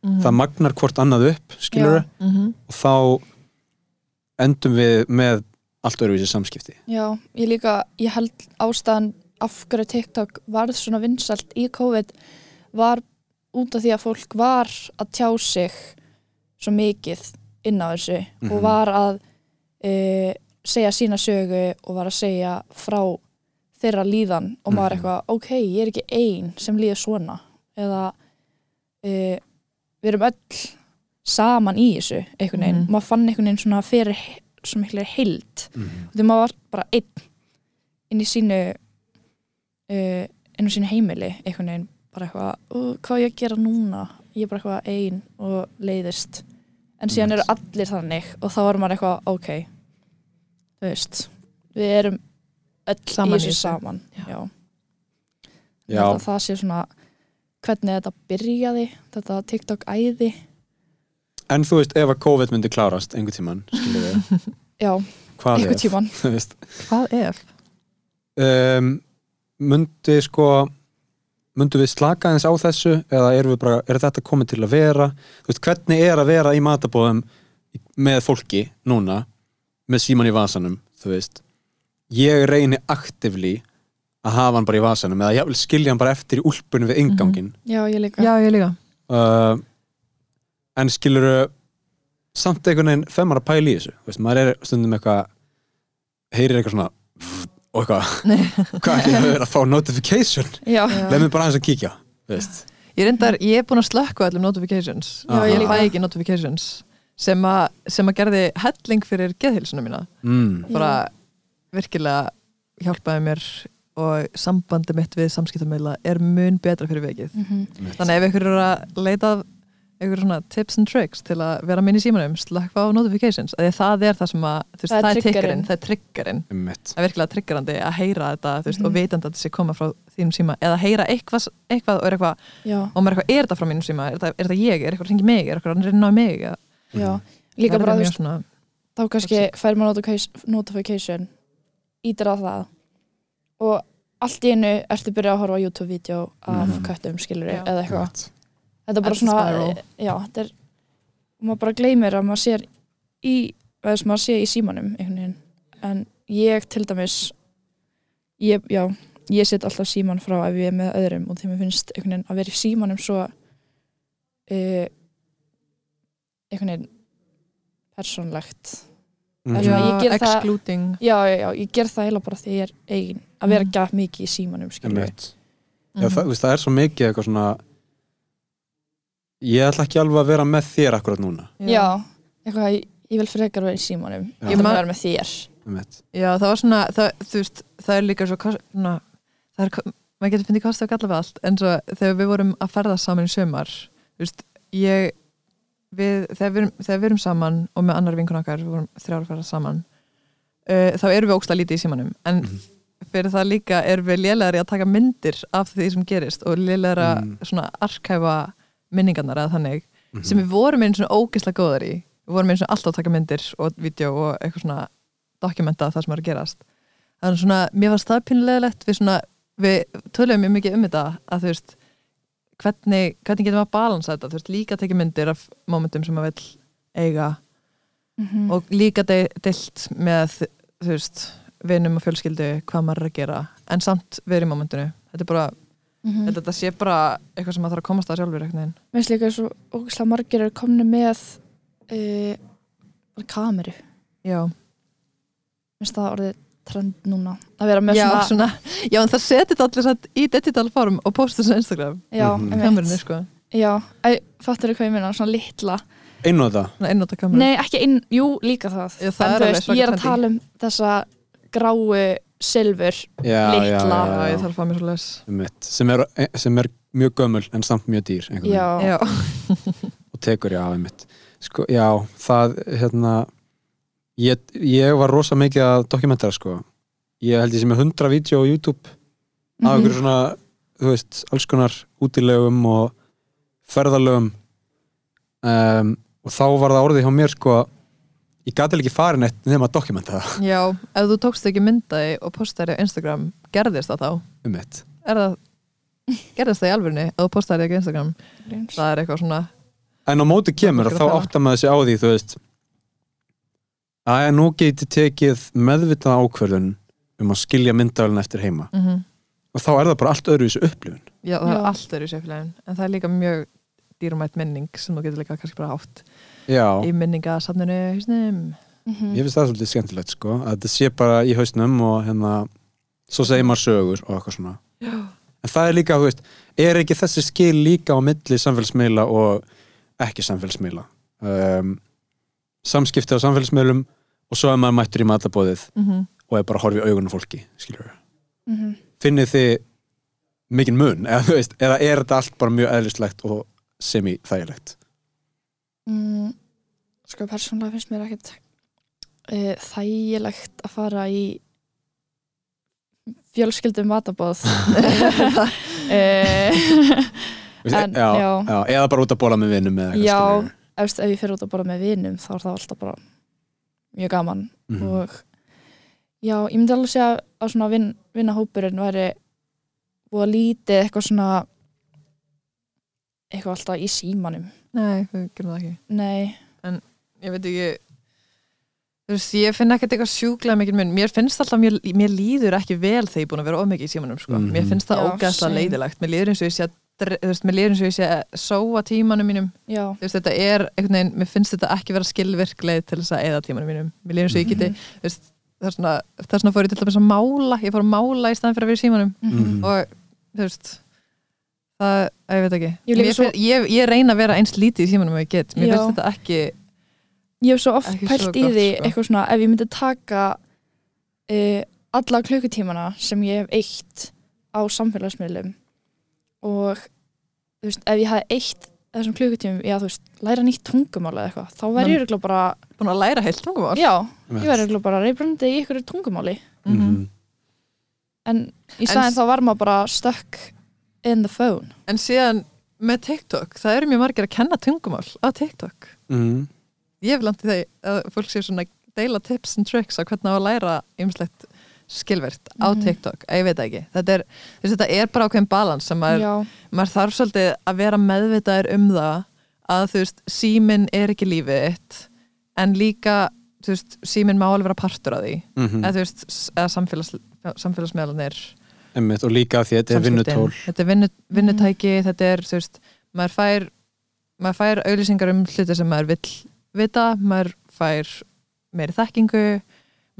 D: mm
B: það magnar hvort annað upp, skilur
C: Já.
D: -hmm.
B: og þá endum við með allt öruvísi samskipti
C: já, ég líka ég held ástæðan af hverju TikTok varð svona vinsalt í COVID var út af því að fólk var að tjá sig svo mikið inn á þessu
B: Mhm.
C: og var að e, segja sína sögu og var að segja frá þeirra líðan og maður
B: Mhm.
C: eitthvað, ok, ég er ekki ein sem líður svona. Eða e, við erum öll saman í þessu einhvern veginn,
D: Mhm.
C: maður fann einhvern veginn svona fyrir he- svo miklu heild.
B: Mm
C: því maður var bara einn inn í sínu uh, inn í sínu heimili einhvern veginn bara eitthvað, "Ú, hvað á ég að gera núna? Ég er bara eitthvað ein og leiðist. En síðan eru allir þannig og þá er maður eitthvað, ok þú veist við erum öll
D: Saman í
C: þessu saman
D: Já.
C: já,
B: Já.
C: Þetta, það sé svona hvernig þetta byrjaði þetta TikTok æði.
B: En þú veist, ef að COVID myndi klárast einhvern tíman, skilur við
C: já,
B: hvað
C: einhvern
B: ef,
C: tíman
D: hvað ef?
B: um, myndi sko myndi við slaka eins á þessu eða er, bara, er þetta komið til að vera? Þú veist, hvernig er að vera í matabóðum með fólki núna með síman í vasanum þú veist ég reyni aktivli að hafa hann bara í vasanum eða ég vil skilja hann bara eftir í úlpunum við ingangin
C: já, ég líka.
D: Já, ég líka.
B: Uh, en skilur samt einhvern veginn er að pæla í þessu. Þú veist, maður er stundum eitthvað heyrir eitthvað svona og eitthvað, hvað er að vera að fá notification?
C: Já,
B: leið mér bara aðeins að kíkja þú veist.
D: Ég reyndar, ég er búin að slökka öllum notifications.
B: Já,
D: ég fæ
C: líka.
D: ekki notifications sem, að gerði helling fyrir geðhilsuna mína.
B: Mm.
D: bara virkilega hjálpaði mér og sambandi mitt við samskiptamæla er mun betra fyrir vikið.
C: Mhm,
D: þannig ef ykkur eru að leita að ykkur svona tips and tricks til að vera minn í símanum slökka á notifications að það er það sem að, þú veist,
C: Það er
D: það er
C: triggerinn.
D: það er triggerinn. Það er virkilega triggerandi að heyra þetta þú veist,
C: Mhm.
D: og vitandi að þetta sé koma frá þínum síma eða heyra eitthvað, eitthvað og er eitthvað
C: já,
D: og maður er eitthvað, er þetta frá mínum síma, er þetta, er þetta ég? Er eitthvað að ringi mig, er eitthvað að reyna á mig? Eða,
C: já.
B: Mhm.
C: líka bara, þú veist, þá kannski fær maður notification ítir á það og allt í einu ertu byrjað að horfa á YouTube-vídeó af
B: Mhm.
C: köttum skilur
D: Já.
C: eða eitthvað
B: Einmitt.
C: þetta er bara
D: It's a
C: svona,
D: spiral.
C: já, þetta er og maður bara gleymir að maður sér í, eða sem maður sé í símanum en ég til dæmis ég, já ég set alltaf síman frá ef ég er með öðrum og því mér finnst veginn að vera í símanum svo uh, einhvern veginn
B: Mhm.
C: Er svona, ég geri það-
D: excluding
C: já, já, já, ég ger það eiginlega bara því ég er eigin að vera
D: Mhm.
C: gæt mikið í símanum.
B: Já, það, þú veist, það er svo mikið eitthvað svona ég ætla ekki alveg að vera með þér akkurat núna
C: já, eitthvað, ég, ég vil frekar vera í símanum
B: Já.
C: ég vil vera með þér.
D: Já, það var svona, það, þú veist, það er líka svo, svona, það er, maður getur fyndið kosti og galla við allt, en svo þegar við vorum að ferða saman í sömar, þú veist, ég, við, þegar við, þegar við erum saman og með annar vinkun okkar, við vorum þrjára að ferða saman, uh, þá erum við óksla lítið í símanum, en
B: Mhm.
D: fyrir það líka erum við lélegari að taka myndir af því sem gerist og lélegari að
B: Mm.
D: svona arkæfa minningarnar eða þannig,
B: Mhm.
D: sem við vorum einu svona ógislega góðar í við vorum eins og alltaf að taka myndir og vídeo og eitthvað svona dokumenta það sem er að gerast þannig svona, mér varst það pínulegilegt við svona, við töluðum mjög mikið um þetta að þú veist hvernig, hvernig getum við að balansa þetta? Þú veist, líka tekið myndir af momentum sem maður vill eiga
C: Mhm.
D: og líka de deilt með þú veist, vinum og fjölskyldu hvað maður er að gera, en samt verið í momentinu, þetta er bara, mm. þetta sé bara eitthvað sem maður þarf að komast að sjálfur
C: Mér finnst líka svo ógæslega margir eru komni með uh, kameru.
D: Já,
C: Mér finnst það orðið trend núna. Að vera með
D: já,
C: svona,
D: svona, já en það setið allir satt í digital form og postur svo Instagram.
C: Já,
B: Mhm.
C: einmitt.
D: kamerunni sko,
C: já, fattur þú hvað ég minna, svona litla.
B: Einnóta
D: svona einnóta kameru
C: Nei, ekki inn, jú, líka það.
D: Já, það
C: En
D: er
C: þú veist, ég er að tala um þessa gráu silfur Litla.
B: já,
D: já,
B: já,
D: ég
B: já,
D: þarf að fá mér svo les.
B: Sem, er, sem er mjög gömul en samt mjög dýr.
C: Já,
D: já,
B: og tekur já, einmitt. Sko, já, það, hérna ég, ég var rosa mikið að dokumentara, sko. Ég held ég sem er 100 vídeo á YouTube af
C: Mhm.
B: einhverju svona, þú veist, alls konar útilegum og ferðalögum. Um, og þá var það orðið hjá mér, sko ég gæti ekki farin eitt nema að dokumenta það.
D: Já, ef þú tókst ekki myndaði og postaði á Instagram, gerðist það þá?
B: Um
D: það gerðist það í alvörni, ef þú postaði ekki á Instagram?
C: Gríms.
D: það er eitthvað svona
B: en á móti kemur þá áttar maður sig á því þú veist að nú geti tekið meðvitað ákvörðun um að skilja myndavælun eftir heima.
D: Mm
B: og þá er það bara allt öðru í þessu upplifun.
D: Já, það
C: Já.
D: er allt öðru séflegin en það er líka mjög dýrumætt minning sem þú getur líka kannski bara átt
B: já,
D: í minningasafninu hausnum
C: Mhm.
B: ég finnst það svolítið skemmtilegt sko að þetta sé bara í hausnum og hérna svo segir maður sögur og eitthvað svona.
D: Já,
B: en það er líka, þú veist, er ekki þessi skil líka á milli samfélagsmiðla og ekki samfélagsmiðla? Um, samskipti á samfélagsmiðlum og svo er maður mættur í matabóðið
D: mm
B: og er bara að horfa í augunum fólki skilur við
C: Mhm.
B: finnið þið mikinn mun eða, þú veist, eða er þetta allt bara mjög eðlislegt og semi-þægilegt
C: Mm, Sko, persónulega finnst mér ekkert uh, þægilegt að fara í fjölskyldum matabóð
B: Veist,
C: En,
B: já,
C: já.
B: já, eða bara út að bóla með vinnum
C: Já,
B: skilurðu.
C: Eftir, ef ég fer út að borða með vinum þá er það alltaf bara mjög gaman.
B: Mhm.
C: og já, ég myndi alveg segja að svona vin, vinnahópurinn væri og lítið eitthvað svona eitthvað alltaf í símanum.
D: Nei, við gerum það ekki.
C: Nei,
D: ég veit ekki þú veist, ég finn ekkert eitthvað sjúklega mikið mun. Mér finnst alltaf, mér, mér líður ekki vel þegar ég er búin að vera ómikið í símanum sko.
B: Mhm.
D: mér finnst það ógæðslega leiðilegt. Mér líður eins og ég sé að þú veist, mér líður eins og ég sé að sóa tímanum mínum
C: já
D: þú veist, þetta er einhvern veginn, mér finnst þetta ekki vera skilvirk leið til þess að eða tímanum mínum mér líður eins og ég geti,
C: Mhm.
D: þú veist það er svona, það er svona fór ég til dæmis að mála ég fór að mála í staðan fyrir að vera í símanum
B: Mhm.
D: og þú veist það, að ég veit ekki
C: Ég
D: ég,
C: svo-
D: ég, ég reyna að vera eins lítið í símanum og ég get, mér
C: Já.
D: finnst þetta ekki
C: Ég hef svo oft pælt í því
D: sko.
C: eitthvað svona ef ég myndi taka uh, alla klukkutímana sem ég hef eitt á samfélagsmiðlum og þú veist, ef ég hafði eitt þessum klukkutímum, já þú veist, læra nýtt tungumál eða eitthvað, þá væri ég örugglega bara
D: búin að læra heilt tungumál
C: já, ég væri örugglega bara reybrandi í ykkur tungumáli
B: Mhm.
C: en í staðin þá var maður bara stuck in the phone
D: En síðan með TikTok, það eru mjög margir að kenna tungumál á TikTok.
B: Mhm.
D: Ég hef landið þegar að fólk sé svona deila tips and tricks á hvernig að læra ymslegt skilvert á
C: Mhm.
D: TikTok, ég veit ekki. Þetta er, veist, þetta er bara ákveðin balans sem maður, maður þarf svolítið að vera meðvitaður um það að þú veist, síminn er ekki lífið þitt en líka, þú veist, síminn má alveg vera partur af því,
B: Mhm.
D: eða þú veist, eða samfélags, samfélagsmeðlanir
B: Einmitt, og líka því þetta er vinnutól
D: þetta er vinnu, vinnutæki þetta er, þú veist, maður fær maður fær auðlýsingar um hluti sem maður vill vita, maður fær meiri þekkingu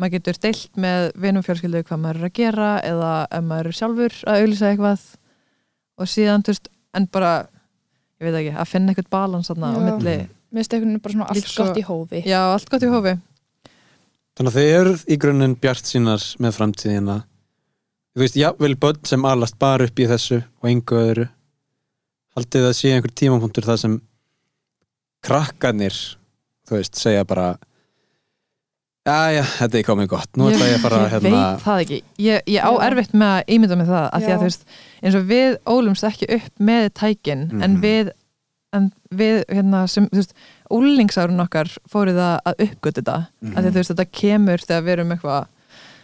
D: maður getur deilt með vinum fjölskyldu hvað maður er að gera eða ef maður er sjálfur að auðlýsa eitthvað. Og síðan, þú veist, en bara ég veit ekki, að finna eitthvað balans þarna á milli,
B: Mhm.
C: mér finnst einhvern bara svona allt
D: Lífs og-
C: gott í hófi.
D: Já, allt gott í hófi.
B: Þannig að þið eruð í grunninn bjart sínar með framtíðina. Þú veist, jafnvel börn sem alast bara upp í þessu og engu öðru. Haldið það sé einhver tímapunktur það sem krakkarnir þú veist, segja bara Jæja, þetta er komið gott Nú ætla ég að fara
D: ég
B: hérna
D: veit það ekki ég, ég á erfitt með að ímynda með það af því að þú veist, eins og við ólumst ekki upp með tækin en
B: Mhm.
D: við en við hérna sem, þú veist, úlingsárun okkar fóruð að, að uppgötu þetta
B: Mhm.
D: af því að þú veist, þetta kemur þegar við erum eitthvað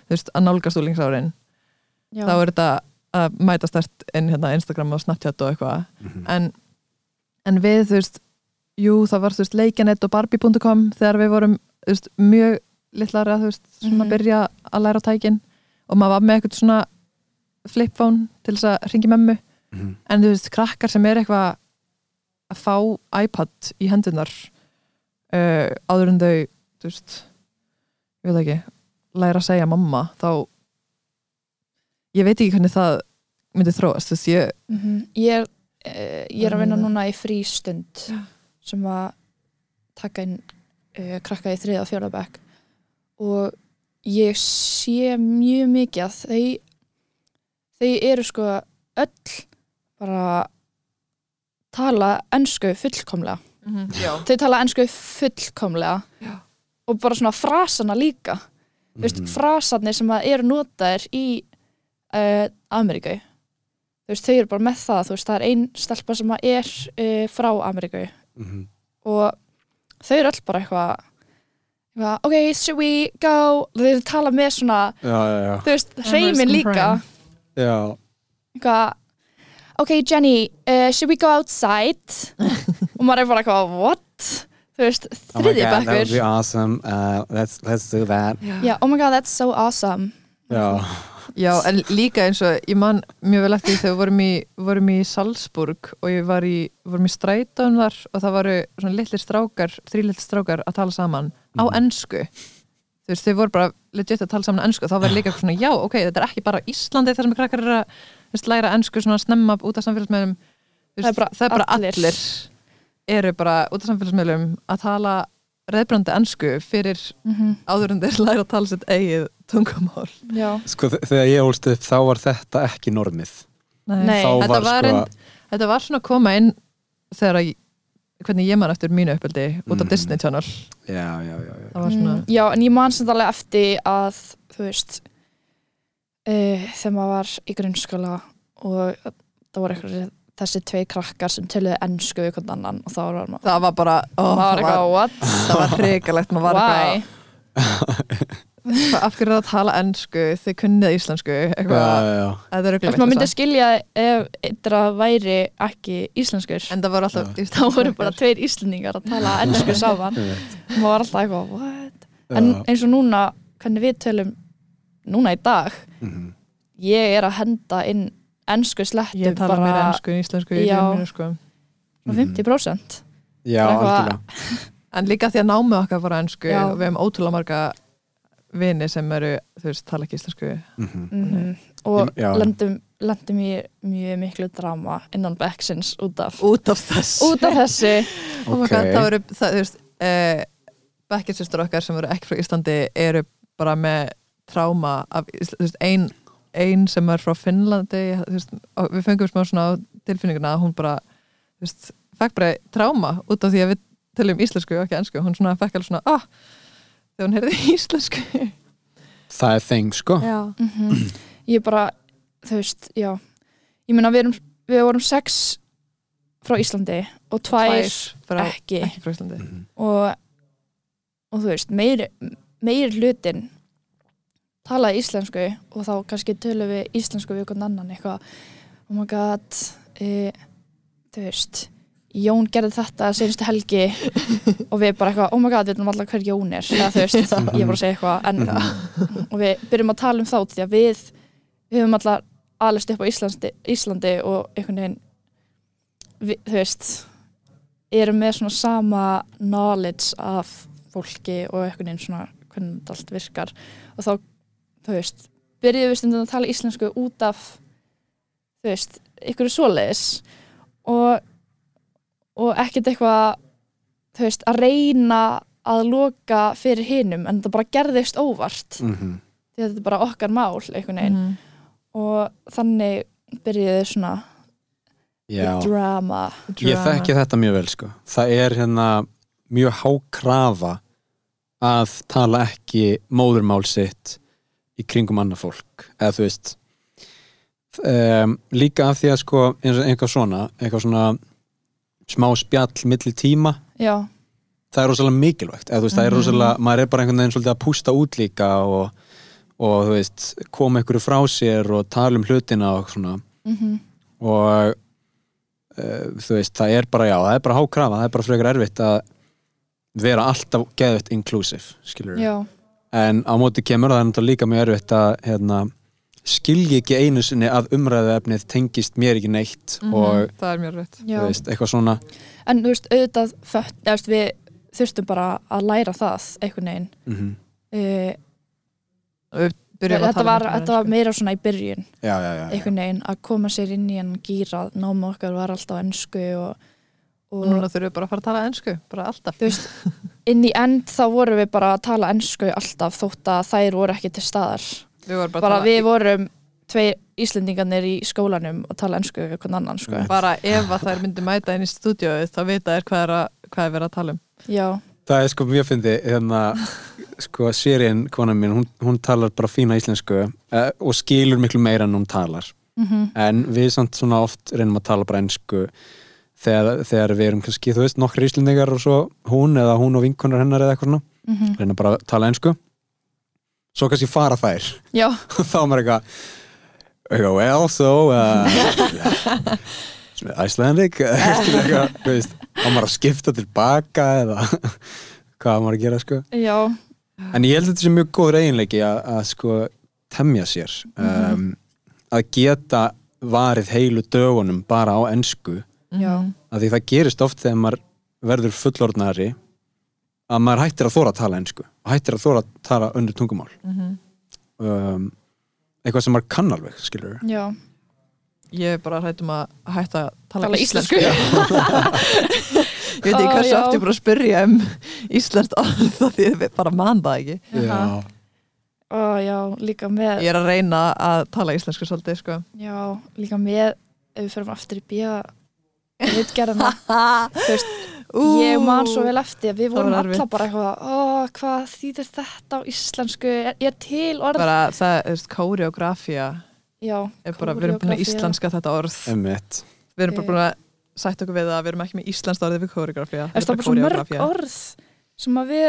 D: þú veist, að nálgast úlingsárin
C: Já.
D: þá er þetta að mæta stert inn hérna Instagram og Snapchat og eitthvað
B: Mhm.
D: en, en við, þú veist jú, það var, þú veist, litlar að, þú veist, svona
C: Mhm.
D: byrja að læra á tækin og maður var með eitthvað svona flipphone til þess að ringi mömmu
B: Mhm.
D: en þú veist, krakkar sem er eitthvað að fá iPad í hendunar uh, áður en þau þú veist, ég veit ekki læra að segja mamma þá ég veit ekki hvernig það myndi þróast, þú veist, ég
C: Mhm. Ég er, uh, ég er að vinna
D: Mm.
C: núna í frístund
D: Já.
C: sem að taka inn uh, krakka í þriða og fjóra bekk og ég sé mjög mikið að þau þau eru sko öll bara tala ennsku fullkomlega
D: já,
C: þau tala ennsku fullkomlega
D: Já.
C: og bara svona frasana líka þú veist,
B: Mhm.
C: frasarnir sem að eru notaðir í uh, Ameríku þú veist, þau eru bara með það veist, það er ein stelpa sem að er uh, frá Ameríku
B: Mhm.
C: og þau eru öll bara eitthvað, ok, should we go þau tala með svona,
B: já, já, já,
C: þú veist,
D: American
C: hreimin líka
D: Prime.
B: já.
C: eitthvað ok, Jenny, uh, should we go outside? Og maður er bara eitthvað, what? þú veist,
B: Oh my god, that would be awesome. Uh, let's, let's do that.
C: Yeah. oh my god, that's so awesome.
B: Já,
D: já, en líka eins og ég man mjög vel eftir þegar við vorum í, vorum í Salzburg og ég var í, í strætónum þar og það voru svona litlir strákar þrý litlir strákar að tala saman á
B: Mhm.
D: ennsku þú veist, þau voru bara legit að tala saman ennsku og þá var líka svona, já, ok, þetta er ekki bara Íslandi þar sem krakkar eru að veist, læra ennsku svona snemma út af samfélagsmiðlum
C: Það er bara
D: það er bara
C: allir.
D: allir. eru bara út af samfélagsmiðlum að tala reyðbrandi ennsku fyrir
C: mm
D: áður en þeir læra að tala sitt eigið tungumál.
C: Já,
B: sko þe- þegar ég ólst upp þá var þetta ekki normið.
C: Nei.
B: þá
D: þetta
B: var,
D: var,
B: sko
D: en, þetta var svona að koma inn þegar að hvernig ég man eftir mínu uppöldi út af. Disney Channel.
B: Já, já, já, já.
D: það var svona
C: Mm, já, en ég man samt alveg eftir að þú veist uh, þegar maður var í grunnskóla og það voru eitthvað þessi tvei krakkar sem töluðu ennsku við hvern annan og þá var maður
D: það var bara,
C: maður var
D: það, var,
C: eitthvað, what?
D: það var hrigalegt maður var eitthvað "Hvað- af hverju er það að tala ennsku þið kunnið íslensku eitthvað, þetta er rugglegt
C: maður myndi skilja ef eitthvað væri ekki íslenskur.
D: En það voru alltaf
B: Já.
C: þá voru bara tveir íslendingar að tala ennsku saman. Maður var alltaf eitthvað, what? En eins og núna, hvernig við tölum núna í dag,
B: Mhm.
C: ég er að henda inn ennsku slettu
D: ég tala
C: bara
D: meira ennsku en íslensku
C: Já.
D: lífinu sko.
C: svona 50%
B: já, algjörlega
D: en líka því að námið okkar var á ennsku
C: Já.
D: og við hefum ótrúlega marga vini sem eru, þú veist, tala ekki íslensku
B: Mhm.
C: mm og
B: Já.
C: lendum, lendum í mjög miklu drama innan Becksins út af
D: út af þess
C: út af þessu
D: oh my
B: Ok.
D: god, það eru, það, þú veist uh, bekkjarsystur okkar sem eru ekki frá Íslandi eru bara með tráma af, þú veist, ein, ein sem er frá Finnlandi veist, við fengum smá svona tilfinninguna að hún bara, veist, fekk bara tráma út af því að við töljum íslensku og ekki ennsku, hún svona fekk alveg svona ah, þegar hún heyrði íslensku.
B: Það er þeng, sko.
C: Mm ég bara, þú veist, já. Ég meina við, erum, við vorum sex frá Íslandi og tvær,
D: frá,
C: ekki,
D: ekki frá Íslandi.
B: Mhm.
C: Og, og þú veist meiri, meiri hlutin talaði íslensku og þá kannski tölum við íslensku við einhvern annan eitthvað. Oh my god e, þú veist Jón gerði þetta senstu helgi og við bara eitthvað, oh my god, við veitum alltaf hver Jón er eða þú veist, ég er bara að segja eitthvað en, og við byrjum að tala um þá því að við, við höfum alltaf alveg upp á Íslandi, Íslandi og einhvern veginn við, þú veist erum með svona sama knowledge af fólki og einhvern veginn svona hvernig allt virkar. Og þá, þú veist byrjuðum við stundum að tala íslensku út af þú veist, ykkur svoleiðis og og ekkert eitthvað þú veist, að reyna að loka fyrir hinum en það bara gerðist óvart
B: Mhm.
C: því að þetta er bara okkar mál einhvern veginn
D: Mhm.
C: og þannig byrjuði svona
B: já,
C: drama
B: ég
D: Drama.
B: þekki þetta mjög vel, sko það er hérna mjög hákrafa að tala ekki móðurmál sitt í kringum annað fólk. Eða þú veist um, líka af því að sko eitthvað svona, eitthvað svona smá spjall milli tíma
C: já,
B: það er rosalega mikilvægt. Eða veist, það er
D: Mhm.
B: rosalega, maður er bara einhvern veginn svolítið að pústa út líka og, og veist, koma ykkur frá sér og tala um hlutina og svona.
C: Mm
B: og uh, þú veist, það er bara já, það er bara hákrafa, það er bara frekar erfitt að vera alltaf geðvitt inclusive, skilur
C: já,
B: en á móti kemur það er náttúrulega líka mjög erfitt að hérna, skilji ekki einu sinni að umræðuefnið tengist mér ekki neitt og
D: það er mjög
B: þú veist, eitthvað svona.
C: En þú veist, auðvitað fött, veist, við þurftum bara að læra það einhvern veginn.
B: Mm
C: uh,
D: við byrjum að
C: þetta, var,
D: um
C: þetta var meira svona í byrjun.
B: Já, já, já,
C: einhvern veginn að koma sér inn í hann gýra náma okkar var alltaf og,
D: og
C: og
D: núna þurfum við bara að fara að tala ennsku bara alltaf.
C: Veist, inn í end þá vorum við bara að tala ennsku alltaf þótt að þær voru ekki til staðar.
D: Við vorum bara,
C: bara
D: að tala
C: við vorum tvei Íslendingarnir í skólanum og tala ennsku við hvern annan sko.
D: bara ef að þær myndi mæta inn í stúdíóið þá vita þær hvað er, er verið að tala um.
C: Já,
B: það er sko mjög fyndi hérna, sko Sirien, konan mín hún, hún talar bara fína íslensku uh, og skilur miklu meira en hún talar.
C: Mm
B: en við samt svona oft reynum að tala bara ennsku þegar, þegar við erum kannski, þú veist, nokkri íslendingar og svo hún eða hún og vinkonar hennar eða eitthvað svona
C: mm
B: reynum bara að tala ennsku svo kannski fara þær. Þá er maður eitthvað well, so uh, Icelandic. Skilur eitthvað, þú veist þá maður að skipta tilbaka eða hvað maður að gera sko.
C: Já,
B: en ég held að þetta sé mjög góður eiginleiki að, að sko temja sér um, að geta varið heilu dögunum bara á ensku.
C: já,
B: að því það gerist oft þegar maður verður fullorðnari að maður hættir að þóra að tala ensku og hættir að þóra að tala önnur tungumál. Um, eitthvað sem maður kann alveg skilur
C: já.
D: Ég er bara hrættum að hætta að tala,
C: Tala
D: íslensku. ég veit ekki hversu
C: já.
D: oft ég bara að spyrja um íslenskt orð þá því ég bara man það ekki.
C: Jaha. Ó, já, líka með
D: ég er að reyna að tala íslensku svolítið sko.
C: já, líka með ef við fyrir aftur í bíða veist, ég man svo vel eftir að við vorum
D: erfitt.
C: bara eitthvað hvað þýðir þetta á íslensku? Er, er til orð?
D: Bara það, kóreografía er bara, við erum búin að
C: kóreografía.
D: íslenska þetta orð.
B: Einmitt.
D: við erum bara búin að sætt okkur við að við erum ekki með íslenskt orðið við kóreografía
C: Það er bara svo mörg orð sem að við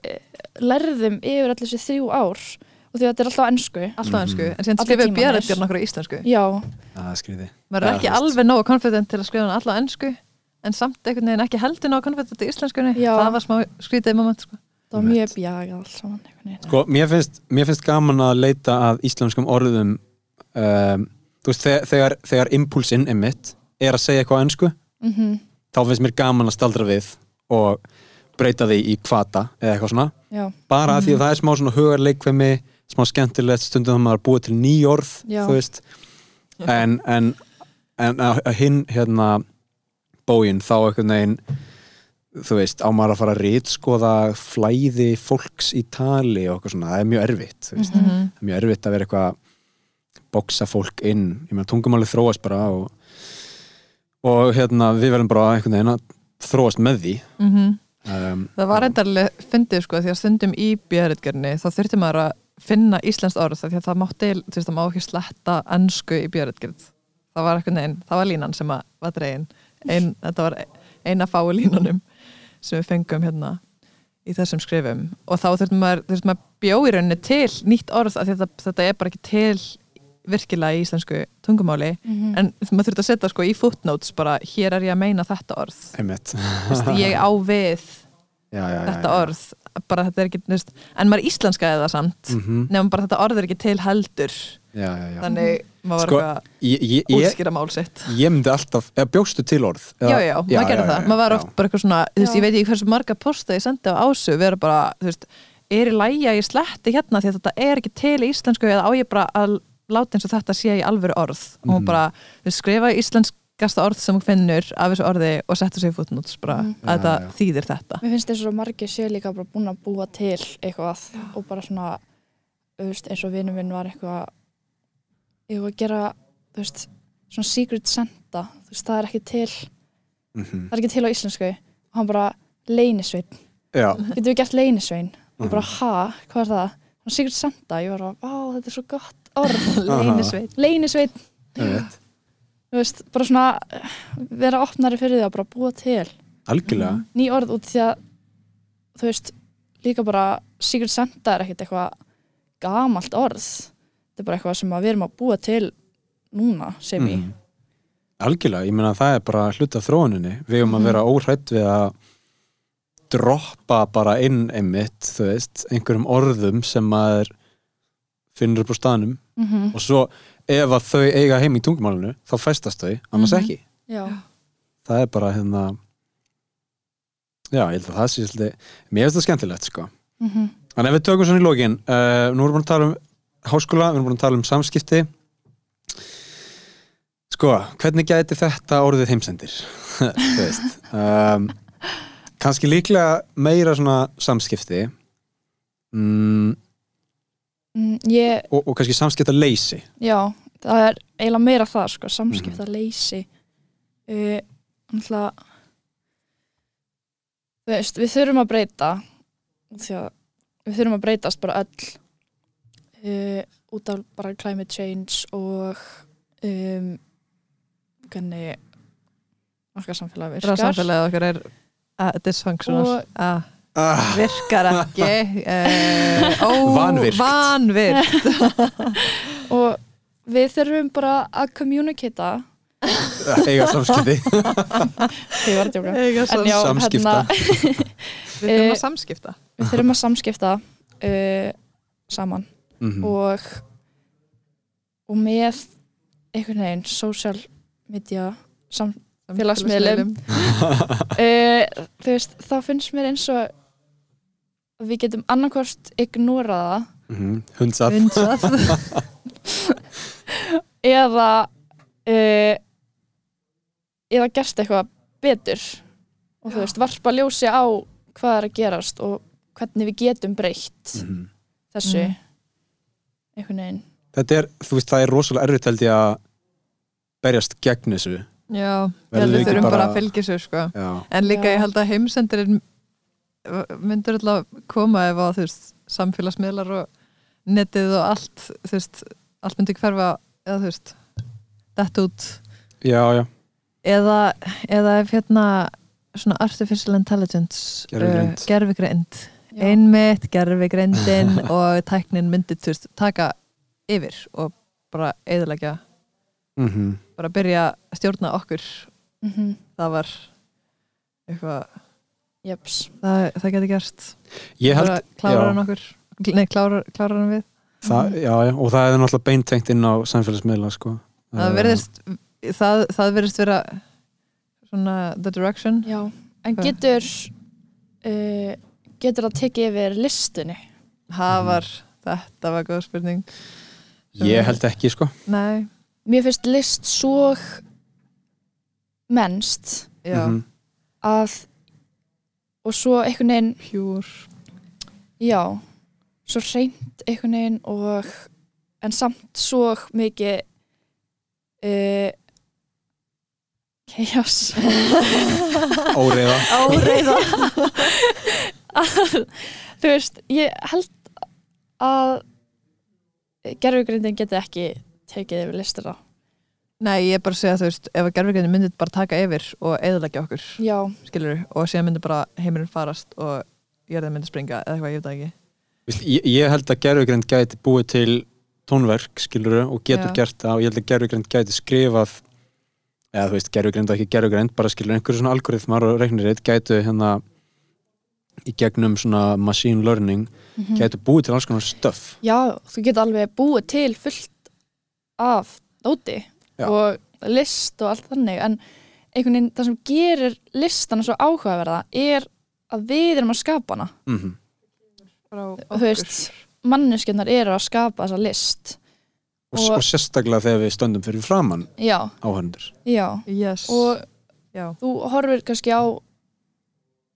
C: e, lærðum yfir allir þessi þrjú ár og því að þetta er alltaf ennsku
D: alltaf ennsku,
B: Mhm.
D: en síðan
C: Allir
D: skrifum við
C: tímarnir.
D: björðetgjörn okkur á íslensku.
C: Já,
B: það er skrítið
D: maður er
B: Já,
D: ekki alveg nógu confident til að skrifa hann alltaf ennsku en samt einhvern veginn ekki heldur nógu confident í íslenskunni.
C: Já.
D: það var smá skrítið moment sko.
C: það var mjög bjagað alls
B: sko, mér finnst, mér finnst gaman að leita að íslenskum orðum um, þú veist, þegar, þegar, þegar impulsinn er mitt er að segja eitthvað á ennsku
C: Mhm,
B: þá finnst mér gaman að staldra við og breyta því í kvata eða eitthvað svona,
C: Já,
B: bara að því að það er smá svona hugarleikvemi, smá skemmtilegt stundum þá maður búið til ný orð
C: Já.
B: þú veist. En, en, en að hinn hérna bógin þá einhvern veginn þú veist, á maður að fara að rítskoða flæði fólks í tali og eitthvað svona, það er mjög erfitt veist,
C: Mhm.
B: það er mjög erfitt að vera eitthvað að boksa fólk inn. Ég meina tungumáli þróast bara og, og hérna við verðum bara einhvern veginn að þróast með því.
D: Mm
B: um,
D: það var endarlega fyndið sko því að stundum í björðetgjörni þá þurfti maður að finna íslenskt orð því að það mátti, þú veist, það má ekki sletta ennsku í björðetgjörð það var eitthvað neginn, það var línan sem að var dregin. Ein, þetta var eina fái línunum sem við fengum hérna í þessum skrifum. Og þá þurftum maður, þurftum maður bjó í rauninni til nýtt orð af því að þetta, þetta er bara ekki til virkilega í íslensku tungumáli.
C: Mhm.
D: en maður þurfti að setja sko í footnotes bara hér er ég að meina þetta orð. Veist, ég á við
B: já, já, já,
D: þetta
B: já.
D: orð bara þetta er ekki, þú veist, en maður íslenskaði það samt
B: Mhm.
D: nefnum bara þetta orð er ekki til heldur
B: já, já, já.
D: þannig maður
B: Sko,
D: var
B: ég, ég,
D: eitthvað
B: ég,
D: útskýra mál sitt
B: ég myndi alltaf eða bjóstu til orð
D: já, já, maður gerði það, maður var oft bara eitthvað svona þú veist, ég veit ekki hversu marga posta ég sendi á ásu vera bara, þú veist, er í lægi að ég sletti hérna því að þetta er ekki til í íslensku eða á ég bara að láta eins og þetta sé í alvöru orð og hún
B: Mhm.
D: bara, þú veist, skrifa íslenskasta orð sem hún finnur af þessu orði og setja sig í fútnúts bara,
C: Mhm.
D: að
B: Já,
D: þetta
B: já.
D: þýðir þetta
C: Mér finnst þess að margir sé líka bara búin að búa til eitthvað og bara svona veist, eins og vinur minn var eitthvað ég var að gera veist, svona secret senta þú veist, það er ekki til
B: Mhm.
C: það er ekki til á íslensku og hann bara leynisveinn,
B: já,
C: getur við gert leynisveinn og ég bara,
B: Mhm.
C: ha, hvað er það? Svona secret senta, ég var að, á, þetta er svo gott orð
B: einmitt.
C: þú veist, bara svona vera opnari fyrir því að bara búa til.
B: Algjörlega.
C: Ný orð út því að þú veist, líka bara Secret Santa er ekkert eitthvað gamalt orð. Þetta er bara eitthvað sem að við erum að búa til núna sem í
B: Mhm. Algjörlega, ég meina það er bara hluta af þróuninni. Við erum að vera óhrætt við að droppa bara inn einmitt, þú veist, einhverjum orðum sem maður finnur upp á staðnum.
C: Mm
B: og svo ef að þau eiga heim í tungumálinu þá fæstast þau, annars
C: Mhm.
B: ekki.
C: já,
B: Það er bara hérna já, ég held að það sé svolítið mér finnst það skemmtilegt, sko.
C: mm
B: En ef við tökum svona í lógin, uh, nú erum við búin að tala um háskóla, við erum búin að tala um samskipti. Sko, hvernig gæti þetta orðið heimsendir? Þú veist. Um, Kanski líklega meira svona samskipti mm,
C: mm, ég,
B: og, og kannski samskipta leysi.
C: já það er eiginlega meira það sko, samskipta leysi uh, náttúrulega þú veist, við þurfum að breyta því að við þurfum að breytast bara öll uh, út af bara climate change og um, hvernig okkar samfélag virkar.
D: Ráðsamfélagið okkar er uh, dysfunctional.
C: Og-
D: uh,
B: Ah,
D: virkar ekki uh, ó,
B: Vanvirkt.
D: vanvirkt.
C: og við þurfum bara að communicata
B: eiga samskipti.
C: því var að djóka
D: Eiga
C: en já,
B: Samskipta.
C: hérna,
D: Við þurfum
C: Eh,
D: að samskipta
C: við þurfum að samskipta uh, saman
B: Mhm.
C: og og með einhvern veginn social media sam, Félagsmiðlum. uh, þú veist, þá finnst mér eins og við getum annarkvort ignoraða
B: Mhm. Hundsað.
D: Hundsað
C: eða uh, eða gerst eitthvað betur og þú veist, varpa ljósi á hvað er að gerast og hvernig við getum breytt
B: Mhm.
C: þessu
D: Mm.
C: einhvern veginn
B: Þetta er, þú veist, það er rosalega erfitt held ég að berjast gegn þessu.
D: Já, ég held
B: ekki
D: við þurfum bara
B: bara-
D: að fylgja sér sko.
B: Já.
D: En líka
C: Já.
D: ég held að heimsendir myndur alltaf koma ef að þú veist, samfélagsmiðlar og netið og allt þú veist, allt myndi hverfa eða þú veist, dett út
B: Já, já.
D: eða, eða ef hérna svona artificial intelligence
B: Gervigreind.
D: uh, gerfigreind
C: Já.
D: einmitt, gerfigreindin og tæknin myndi þú veist, taka yfir og bara eðalegja,
B: Mm
D: bara byrja að stjórna okkur
C: mm
D: það var eitthvað
C: Jeps.
D: það, það geti gerst
B: Ég held,
D: klárar hann okkur nei, klárar, klárar hann við
B: það, já, já, og það er náttúrulega beintengt inn á samfélagsmiðla, sko.
D: það
B: Eh,
D: verðist það, það verðist vera svona the direction
C: Já, en
D: Hvað?
C: getur uh, getur það tekið yfir listunni
D: það var, þetta var góð spurning
B: Ég held ekki, sko.
D: nei,
C: Mér finnst list svo mennst
D: já,
B: Mhm.
C: að og svo einhvern veginn
D: pjúr
C: já, svo reynd einhvern veginn og en samt svo mikið uh, chaos.
B: Óreiða.
D: áreiða
C: að, þú veist, ég held að gerfugrindin geti ekki tekið yfir listina
D: nei, ég er bara að segja þú veist ef að gerfigreindin myndi bara taka yfir og eðalegja okkur,
C: já,
D: skilur og síðan myndi bara heimurinn farast og jörðin myndi springa eða eitthvað, ég veit það ekki
B: Vist, ég, ég held að gerfugrind gæti búið til tónverk, skilur og getur
D: Já.
B: gert það og ég held að gerfugrind gæti skrifað eða þú veist, gerfugrind og ekki gerfugrind bara skilur einhverju svona algoritmar og reiknirít gætu hérna í gegnum svona machine learning
C: Mhm.
B: gætu búið til alls konar stöf
C: já, þú getur alveg búið til fullt af dóti
B: Já.
C: og list og allt þannig en einhvern veginn það sem gerir listana svo áhugaverða er að við erum að skapa hana.
B: Mm -hmm.
D: frá
C: þú veist, manneskjarnar eru að skapa þessa list.
B: Og,
C: Og-
B: og sérstaklega þegar við stöndum fyrir framann
C: já.
D: yes.
C: og
D: já,
C: þú horfir kannski á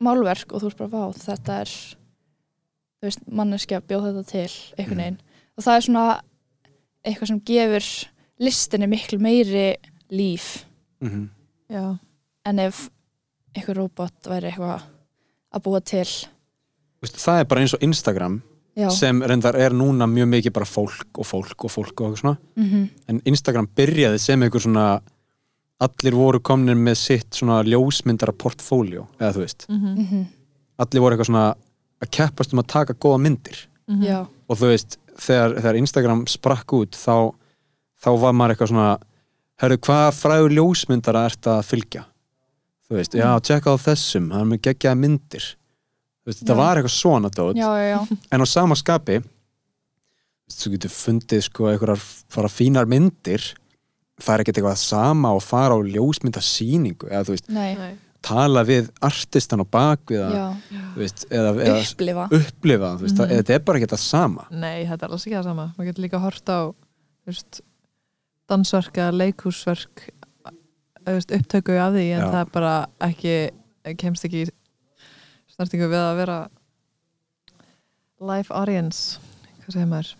C: málverk og þú ert bara vá, þetta er veist, manneskja bjóð þetta til einhvern veginn. Og það er svona eitthvað sem gefur listinni miklu meiri líf.
B: Mm -hmm.
D: já,
C: en ef einhver robot væri eitthvað að búa til.
B: Það er bara eins og Instagram
C: já,
B: sem reyndar er núna mjög mikið bara fólk og fólk og fólk og eitthvað svona.
C: Mm
B: en Instagram byrjaði sem einhver svona allir voru komnir með sitt svona ljósmyndara portfóljó eða þú veist,
D: mm -hmm.
C: Mhm.
B: allir voru eitthvað svona að keppast um að taka góða myndir.
D: Mhm.
C: já,
B: og þú veist, þegar, þegar Instagram sprakk út þá, þá var maður eitthvað svona herru, hvað frægur ljósmyndara ert að fylgja? Þú veist, já, tjekka á þessum hann er með geggjaða myndir. Þú veist, þetta var eitthvað svona dót
C: já, já, já,
B: en á sama skapi þú getur fundið sko einhverjar fara fínar myndir það er ekkert eitthvað sama og fara á ljósmyndasýningu eða þú veist,
C: nei,
B: tala við artistan á bakvið að,
C: já,
B: þú veist, eða, eða
C: upplifa.
B: upplifa, þú veist, mm. þetta er bara ekki það sama.
D: Nei, þetta er alls ekki það sama. Maður getur líka hort á þú veist, dansverk eða leikhúsverk þú veist, upptöku af því en
B: Já.
D: það er bara ekki kemst ekki í snertingu við að vera live audience hvað segir maður?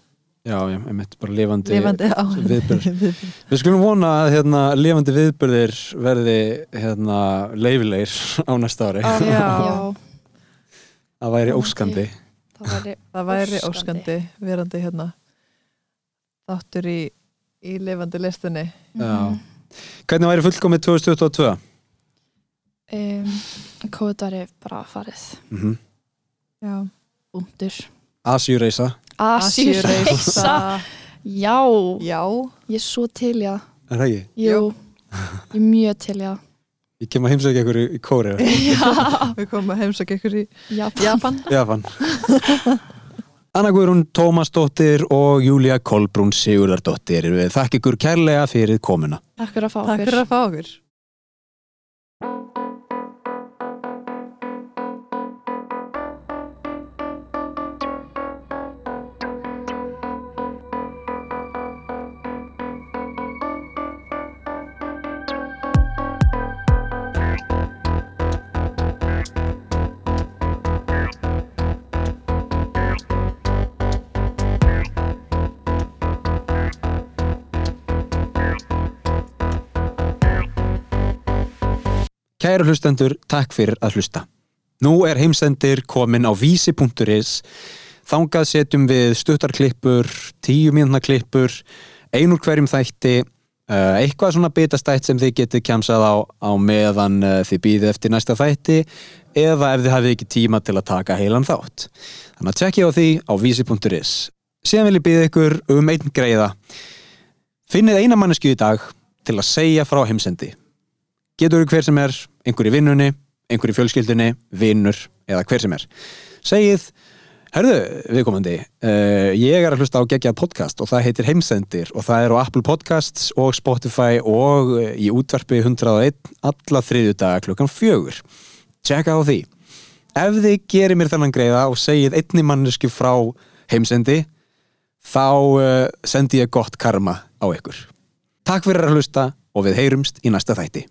B: já, já, einmitt, bara lifandi,
D: Lifandi á
B: viðburð. við skulum vona að hérna, lifandi viðburðir verði hérna, leifilegir á næsta ári
C: Já,
D: Já.
C: já,
B: það væri óskandi
C: það væri
D: Það væri
C: Óskandi.
D: óskandi verandi hérna þáttur í, í lifandi listunni.
B: Já.
C: Mhm.
B: hvernig væri fullkomið 2022?
C: um, COVID væri bara farið.
B: Mm -hmm.
D: Já.
C: Búndur
B: Asjúreisa
C: Asjureisa Já,
D: Já,
C: ég er svo til já
B: er það ekki?
C: Jú, ég er mjög til já
B: Ég kem að heimsækja ykkur í, í kóri
C: Já,
D: við komum að heimsækja ykkur í
C: Japan.
D: Japan.
B: Japan Anna Guðrún Tómasdóttir og Júlia Kolbrún Sigurðardóttir. Við þakka ykkur kærlega fyrir komuna.
C: Takk fyrir að fá
D: Takk okkur
B: Kæru hlustendur, takk fyrir að hlusta. Nú er heimsendir komin á vísi.is Þangað setjum við stuttarklippur, tíu mínúna klippur, einur hverjum þætti, uh, eitthvað svona bitastætt sem þið getið kjamsað á, á meðan uh, þið býðið eftir næsta þætti eða ef þið hafið ekki tíma til að taka heilan þátt. Þannig að tjekkja á því á vísi.is. Síðan vil ég býða ykkur um einn greiða. Finnið eina mannesku í dag til að segja frá heimsendi. Getur hver sem er, einhver í vinnunni, einhver í fjölskyldunni, vinnur eða hver sem er. Segið, herðu viðkomandi, uh, ég er að hlusta á geggjað podcast og það heitir Heimsendir og það er á Apple Podcasts og Spotify og eh, í útvarpi 101 alla þriðju daga klukkan fjögur. Tjekka á því. Ef þið gerir mér þennan greiða og segið einni mannesku frá heimsendi, þá uh, sendi ég gott karma á ykkur. Takk fyrir að hlusta og við heyrumst í næsta þætti.